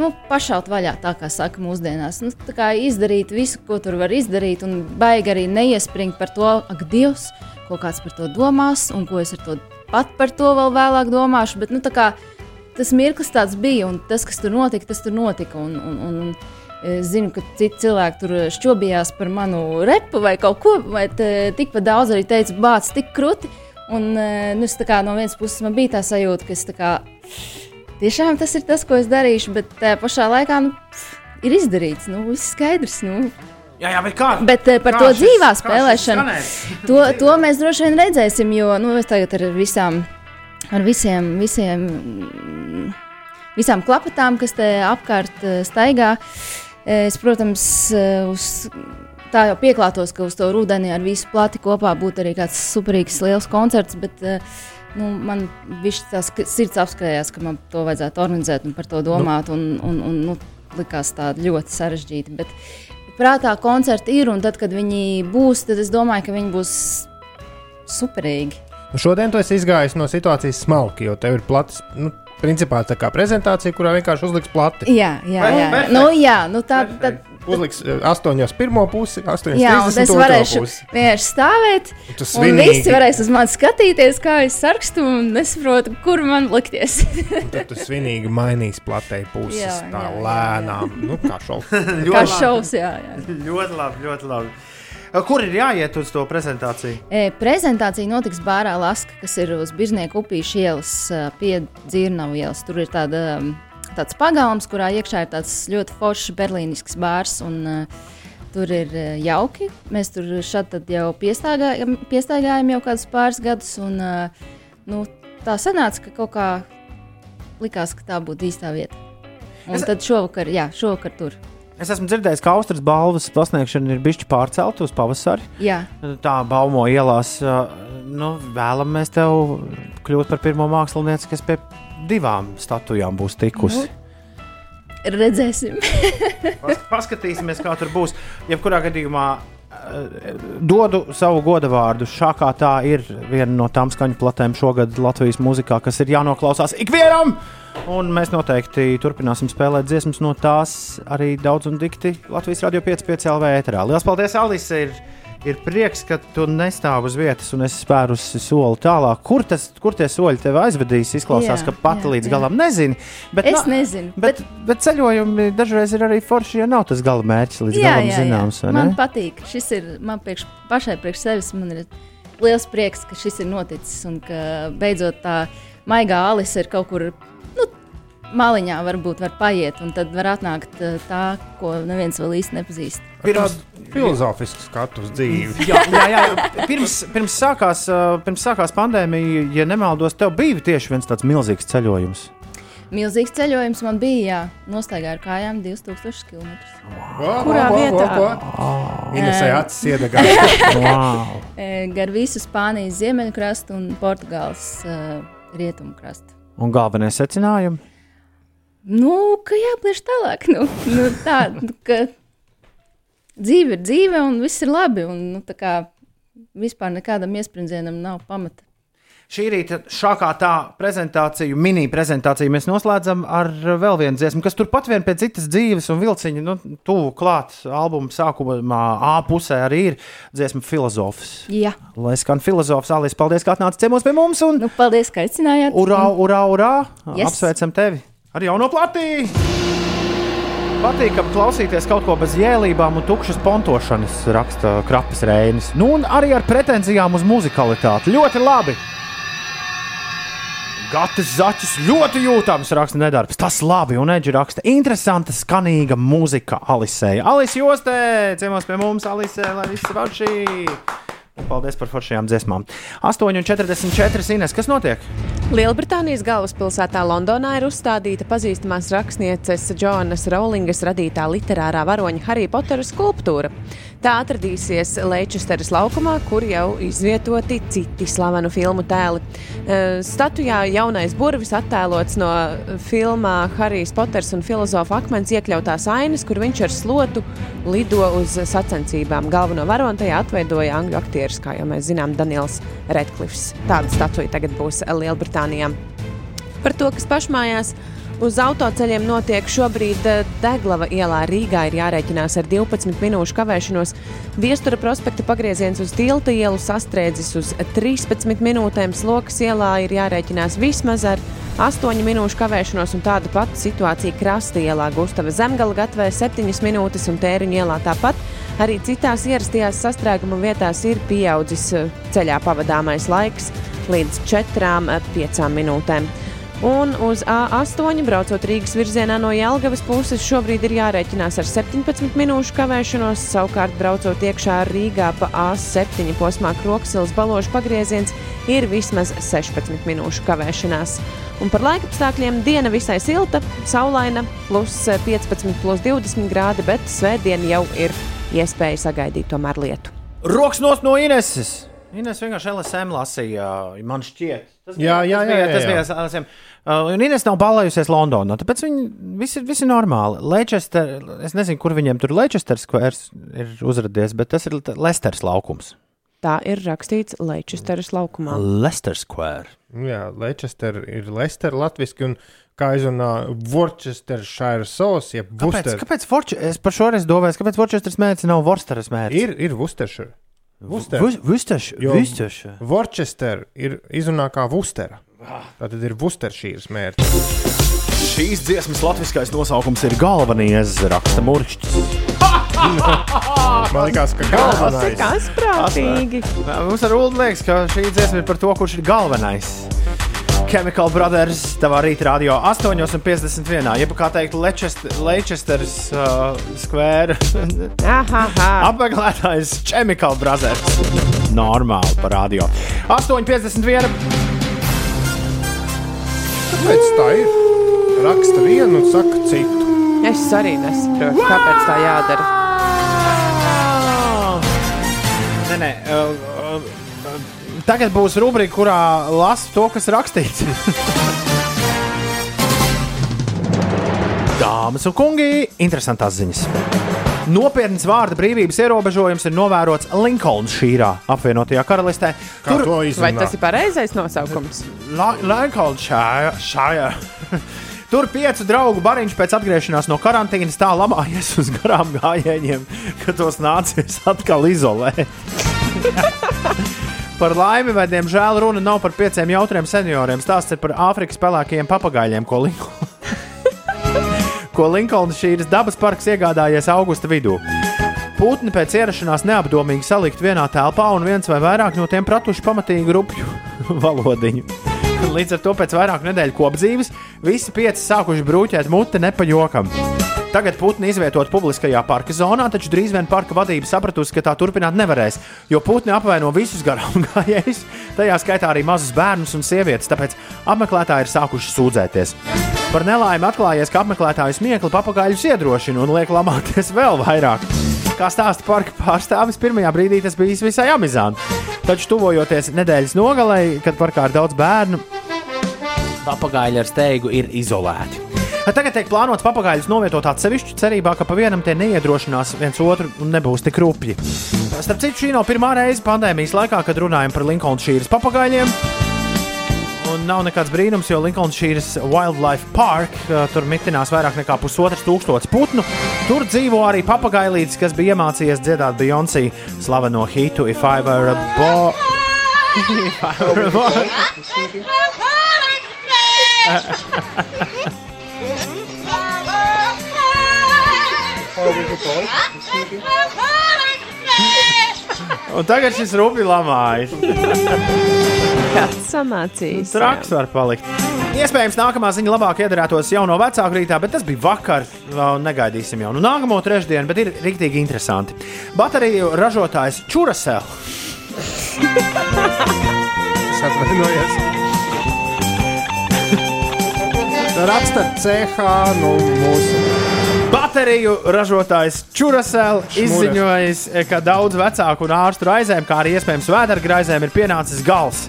nu, pašaut vaļā, tā kā saka mūsdienās. Nu, tā kā izdarīt visu, ko tur var izdarīt, un baigi arī neiespringt par to, ak, Dievs, ko kāds par to domās, un ko es ar to pat par to vēl vēlāk domāšu. Bet, nu, kā, tas mirklis tāds bija, un tas, kas tur notika, tas tur notika. Un, un, un, Es zinu, ka citi cilvēki tur šķobījās par manu repu vai kaut ko, te- tikpat daudz arī teica, bāc, tik krūti. Un eh, nu, es tā kā no vienas puses man bija tā sajūta, ka es kā tiešām tas ir tas, ko es darīšu, bet tajā pašā laikā nu, ir izdarīts. Nu, viss skaidrs. Nu. Jā, jā, bet kā? Bet eh, par kā to šis- dzīvā spēlēšanu, to, to mēs droši vien redzēsim. Jo nu, es tagad ar visām, ar visiem, visiem, visām klapatām, kas te apkārt eh, staigā, es, protams, eh, uz, tā jau pieklātos, ka uz to rudeni ar visu plati kopā būtu arī kāds superīgs liels koncerts. Bet, eh, Nu, man viņš tās sirds apskrējās, ka man to vajadzētu organizēt un par to domāt. Un, un, un, nu, likās ļoti sarežģīti. Bet prātā koncerti ir, un tad, kad viņi būs, tad es domāju, ka viņi būs superīgi. Nu, Šodien tu esi izgājis no situācijas smalki, jo tev ir plats. Nu, Principā tā kā prezentācija, kurā vienkārši uzliks plati. Jā, jā, Vai? jā. Perfekt. Nu, jā nu tā, tad, Uzliks eh, astoņos pirmo pusi, astoņos jā, un es varēšu vienkārši stāvēt. Un tu Un visi varēs uz mani skatīties, kā es sarakstu, un nesaprotu, kur man likties. Tad tu svinīgi mainīsi platēji puses, Jā, tā jā, jā, lēnām. Nu, kā šovs. Kā šovs, jā, jā. ļoti labi, ļoti labi. Kur ir jāiet uz to prezentāciju? E, prezentācija notiks Bārā Laska, kas ir uz Biržnieku upīšu ielas pie Dzirnavu ielas. Tur ir tāda, tāds pagalms, kurā iekšā ir tāds ļoti foršs berlīnisks bārs. Un, tur ir jauki. Mēs tur jau piestaigājam, piestaigājam jau kādus pāris gadus. Un, nu, tā sanāca, ka kaut kā likās, ka tā būtu īstā vieta. Un es... tad šovakar, jā, šovakar tur. Es esmu dzirdējis, ka Austrijas balvas pasniegšana ir bijusi pārcelta uz pavasari. Jā. Tā baumo ielās. Nu, vēlamies tev kļūt par pirmo mākslinieci, kas pie divām statujām būs tikusi. Redzēsim. Pas, paskatīsimies, kā tur būs. Jebkurā gadījumā dodu savu godu vārdu. Šā kā tā ir viena no tām skaņu platēm šogad Latvijas mūzikā, kas ir jānoklausās ikvienam. Un mēs noteikti turpināsim spēlēt dziesmas no tās arī daudz un dikti Latvijas radio 5,5 LV ēterā. Lielas paldies, Alise! Ir, prieks, ka tu nestāv uz vietas un es spēru uz soli tālāk. Kur, tas, kur tie soļi tev aizvedīs? Izklausās, Jā, ka pati jā, līdz jā. galam nezini. Bet, Es na- nezinu, Bet, bet, bet ceļojumi dažreiz ir arī forši, ja nav tas gala mērķis līdz Jā, galam jā, zināms. jā. Man patīk. Šis ir man priekš, pašai priekš sevis. Man ir liels prieks, ka šis ir noticis un ka beidzot tā maigā alise ir kaut kur. Nu, Maliņā varbūt var paiet, un tad var atnākt eh, tā, ko neviens vēl īsti nepazīst. Pirms filozofisks skatu uz dzīvi. jā, jā, jā. Pirms, pirms, sākās, pirms sākās pandēmija, ja nemaldos, tev bija tieši viens tāds milzīgs ceļojums. Milzīgs ceļojums man bija, jā, nostaigā ar kājām 2000 km. Kurā vietā? Inesai acis iedegā. wow. [LAUGHS] Gar visu Spānijas ziemeļkrastu un Portugāles uh, rietumu krastu. Un galvenais secinājums? Nu, ka jāplieš tālāk. Nu, nu, tā, nu, ka dzīve ir dzīve un viss ir labi. Un, nu, tā kā vispār nekādam iesprūdzienam nav pamata. Šī rīta šākā tā prezentāciju, mini prezentāciju mēs noslēdzam ar vēl vienu dziesmu, kas turpat vien pēc citas dzīves un vilciņa, nu, tuvu klāt albuma sākumā, A pusē arī ir dziesma filozofs. Jā. Lai skan filozofs, Alis, paldies, ka atnāci ciemos pie mums. Un... Nu, paldies, ka aicinājāt. Urā, urā, urā! Yes. Apsveicam tevi ar jauno platī! Patīkam klausīties kaut ko bez jēlībām un tukšas pontošanas, raksta Krapis Reinis. Nu, un arī ar pretenzijām uz muzikalitāti. Ļoti labi! Gatis Zaķis ļoti jūtams raksta nedarbs. Tas labi, un Eģi raksta interesanta, skanīga mūzika Alisei. Alise Jostē, ciemos pie mums, Alisē, lai viss var šī! Paldies par foršajām dziesmām. 8,44 Ines, kas notiek? Lielbritānijas galvaspilsētā Londonā ir uzstādīta pazīstamās rakstnieces Džonas Rowlingas radītā literārā varoņa Harry Pottera skulptūra. Tā atradīsies Leičesteras laukumā, kur jau izvietoti citi slavenu filmu tēli. Eh, Statujā jaunais burvis attēlots no filmā Harijs Poters un filozofa akmens iekļautās ainas, kur viņš ar slotu lido uz sacensībām. Galveno varoni tajā atveidoja angļu aktieris, kā jau mēs zinām, Daniels Redklifs. Tāda statuja tagad būs Lielbritānijā. Par to, kas pašmājās uz autoceļiem notiek šobrīd eh, Deglava ielā Rīgā, ir jārēķinās ar 12 minūšu kavēšanos. Viestura prospekta pagrieziens uz tilta ielu sastrēdzis uz 13 minūtēm. Slokas ielā ir jārēķinās vismaz ar 8 minūšu kavēšanos, un tāda pati situācija Krasta ielā, Gustava Zemgala gatavē 7 minūtes, un Tēriņa ielā tāpat. Arī citās ierastajās sastrēguma vietās ir pieaudzis eh, ceļā pavadāmais laiks līdz 4-5 minūtēm. Un uz A8 braucot Rīgas virzienā no Jelgavas puses šobrīd ir jārēķinās ar 17 minūšu kavēšanos. Savukārt, braucot iekšā Rīgā pa A7 posmā Kroksils balošu pagrieziens ir vismaz 16 minūšu kavēšanās. Un par laika apstākļiem diena visai silta, saulaina, plus 15, plus 20 grādi, bet svētdien jau ir iespēja sagaidīt tomēr lietu. Rokas nos no Ineses! Ines vienkārši LSM lasīja, man šķiet. Tas Jā, jā, tas bija, jā, jā, tas jā. bija LSM. Uh, un Ines nav balējusies Londonā, tāpēc viņi visi, visi normāli. Leicester, es nezinu, kur viņiem tur Leicester Squares ir uzradies, bet tas ir Leicesters laukums. Tā ir rakstīts Leičesteras laukumā. Leicester Square. Jā, Leicester ir Leicester latviski un kā izrunā Worcestershire jeb Kāpēc, Worcester. kāpēc Forč, es par šo reizi domāju, kāpēc Worcesters mērķis nav Worcesteras mērķis? Ir, ir Worcestershire. Worcester. Vus- Worcester- ir izrunā kā Worcestera. Tā tad ir Worcestershires mērķis. Šīs dziesmas latviskais nosaukums ir galvenais, raksta Murčs. [LAUGHS] Man liekas, ka galvenais. Kas prātīgi? Mums ar Ulu liekas, ka šī dziesma ir par to, kurš ir galvenais. Chemical Brothers, tavā rīta radio 8,51. Jeb kā teikt, Leicester- Leicesters uh, Square. [LAUGHS] Apmeklētājs Chemical Brothers. Normāli par radio. 8,51. Kāpēc tā ir? Raksta vienu un saka citu. Es arī nesaprotu, kāpēc tā jādara. Nē, nē. Uh, tagad būs rubrika, kurā lasu to, kas rakstīts. Dāmas un kungi, interesantās ziņas. Nopietns vārda brīvības ierobežojums ir novērots Linkolnšīrā, apvienotajā karalistē. Kā to Vai tas ir pareizais nosaukums? Linkolnšīrā. Tur piecu draugu bariņš pēc atgriešanās no karantīnas tā lamājies uz garām gājieniem, ka tos nācies atkal izolēt. [LAUGHS] Par laimi, vai diemžēl runa nav par pieciem jautriem senioriem. Stāsts ir par Āfrikas pelēkajiem papagaļiem, ko Linkoln. [LAUGHS] ko Linkolna šīs dabas parks iegādājies augusta vidū. Putni pēc ierašanās neapdomīgi salikt vienā telpā, un viens vai vairāk no tiem pratuši pamatīgu rupju [LAUGHS] valodiņu. Līdz ar to pēc vairāku nedēļu kopdzīves visi pieci sākuši brūķēt muti nepajokam. Tagad putni izvietot publiskajā parka zonā, taču drīz vien parka vadība sapratusi, ka tā turpināt nevarēs, jo putni apvaino visus garām [LAUGHS] gājējus, tajā skaitā arī mazus bērnus un sievietes, tāpēc apmeklētāji ir sākuši sūdzēties. Par nelaimi atklājies, ka apmeklētāju smiekli papagaļus iedrošina un liek lamāties vēl vairāk. Kā stāsta parka pārstāvis, pirmajā brīdī tas bija visai amizanti. Taču, tuvojoties nedēļas nogalē, kad parkā ir daudz bērnu, papagaļi ar steigu ir izolēti. Tagad tiek plānots papagaļus novietot atsevišķi, cerībā, ka pa vienam tie neiedrošinās viens otru un nebūs tik rupji. Starp citu, šī nav pirmā reize pandēmijas laikā, kad runājam par Linkolnu šīras papagaļiem. nav nekāds brīnums, jo Linkolnšīras Wildlife Park uh, tur mitinās vairāk nekā pusotrs tūkstots putnu. Tur dzīvo arī papagailītis, kas bija iemācījies dziedāt Beyoncé slaveno hitu If I Were a Boy. [LAUGHS] If I Were a Boy. [LAUGHS] Un tagad šis rupji lamājas. Kāds samācījis. Traks var palikt. Iespējams, nākamā ziņa labāk iedarētos jau no vecāka rītā, bet tas bija vakar. Negaidīsim jau nu, nākamo trešdienu, bet ir rīktīgi interesanti. Bateriju ražotājs Čurasel. Es [LAUGHS] atvainojos. Raksta CH, nu, mūsu. Bateriju ražotājs Čurasel izziņojis, ka daudz vecāku un ārstu raizēm, kā arī iespējams vēdera raizēm, ir pienācis gals.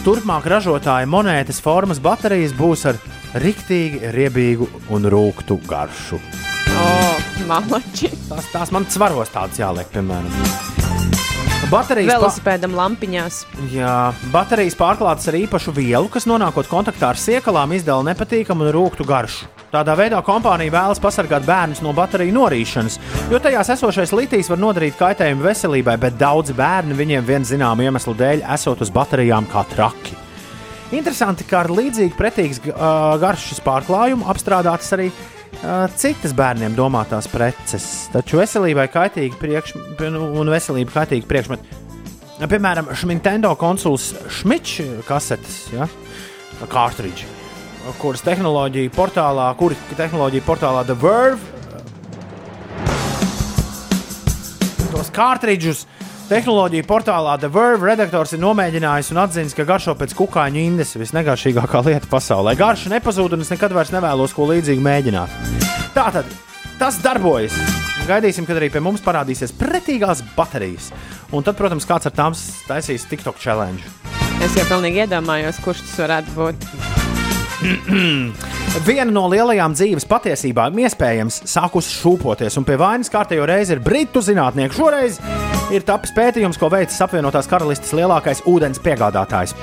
Turpmāk ražotāja monētas formas baterijas būs ar riktīgi riebīgu un rūktu garšu. Oh, malači. Tās, tās man svaros tādas jāliek, piemēram. Baterijas Velosipēdam lampiņās. Jā, baterijas pārklātas ar īpašu vielu, kas nonākot kontaktā ar siekalām, izdala nepatīkamu un rūktu garšu. Tādā veidā kompānija vēlas pasargāt bērnus no bateriju norīšanas, jo tajās esošais litijs var nodarīt kaitējumu veselībai, bet daudzi bērni viņiem vien zināmu iemeslu dēļ esot uz baterijām kā traki. Interesanti, ka ar līdzīgu pretīgas garšas pārklājumu apstrādātas arī citas bērniem domātās preces, taču veselībai kaitīgi priekš, nu, un veselībai kaitīgi priekšmeti. Piemēram, Nintendo konsoles Šmičs kasetes, ja? kārtridži, kuras tehnoloģija portālā, kuri tehnoloģija portālā The Verve tos kārtridžus. Tehnoloģija portālā The Verve redaktors ir nomēģinājis un atzīst, ka garšo pēc kukaiņa indes visnegaršīgākā lieta pasaulē. Garša nepazūd, un es nekad vairs nevēlos ko līdzīgu mēģināt. Tātad tas darbojas. Gaidīsim, kad arī pie mums parādīsies pretīgās baterijas. Un tad, protams, kāds ar tām taisīs TikTok challenge. Es jau pilnīgi iedomājos, kurš tas varētu būt. [CLEARS THROAT] Viena no lielajām dzīves patiesībām iespējams sākusi šūpoties, un pie vainas kārtējo reizi ir britu zinātnieki. Šoreiz ir tapis pētījums, ko veicis apvienotās karalistes lielākais ūdens piegādātājs.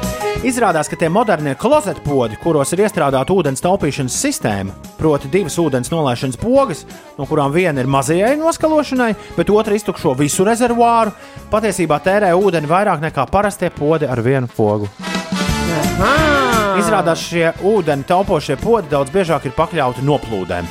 Izrādās, ka tie modernie klozetpodi, kuros ir iestrādāta ūdens taupīšanas sistēma, proti divas ūdens nolaišanas pogas, no kurām viena ir mazajai noskalošanai, bet otra iztukšo visu rezervuāru, patiesībā tērē ūdeni vairāk nekā parastie podi ar vienu pogu. Izrādās, šie ūdeni taupošie podi daudz biežāk ir pakļauti noplūdēm.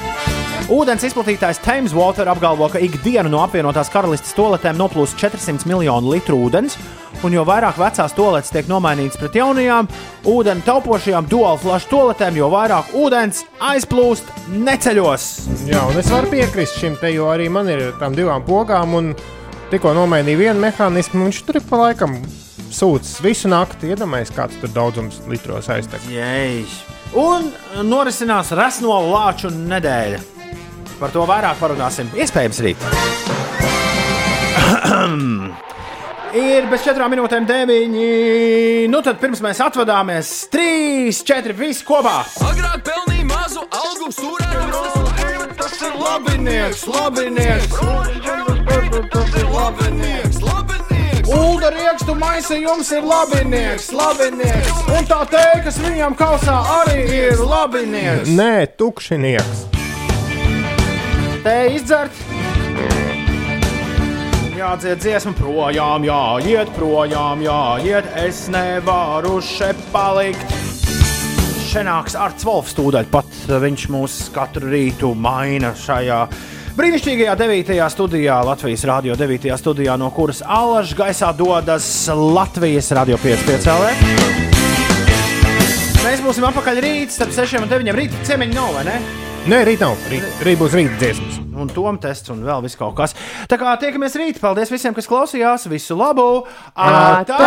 Ūdens izplatītājs Thames Water apgalvo, ka ikdienu no apvienotās karalistes toaletēm noplūst 400 miljonu litru ūdens, un jo vairāk vecās toaletes tiek nomainītas pret jaunajām, ūdeni taupošajām dual flash toaletēm, jo vairāk ūdens aizplūst neceļos. Jā, un es varu piekrist šim te, jo arī man ir tām divām pogām, un tikko nomainīju vienu mehānismu, un viņš tur ir pa laikam sūcis visu nakti. Iedomājieties, kāds tur daudzums litros aiztek. Jēj. Un norisinās resno lāču nedēļa. Par to vairāk parunāsim iespējams rīt. [CLEARS THROAT] Ir bez četrām minūtēm deviņi. Nu tad pirms mēs atvadāmies, trīs, četri, visi kopā. Agrāk pelnīja mazu algu, stūrēt, tas ir labinieks, labinieks. Tas ir labinieks, labinieks. Ulu riekstu maisa jums ir labinieks, labinieks. Un tā teikt, kas viņam kausā arī ir labinieks. Nē, tukšinieks. Te izdzert. Jādzied dziesma projām, jāiet projām, jāiet. Es nevaru šeit palikt. Šenāks Arts Volfs tūdaļ pat viņš mūs katru rītu maina šajā brīnišķīgajā 9. studijā, Latvijas Rādio 9. studijā, no kuras alaž gaisā dodas Latvijas Rādio 5. LV. Mēs būsim apakaļ rīt, starp 6 un 9 rīt. Ciemiņi nav, vai ne? Nē, rīt nav. Rīt, rīt būs rīta dziesmas. Un tom tests un vēl viss kaut kas. Tā kā tiekamies rīt. Paldies visiem, kas klausījās. Visu labu! Atā!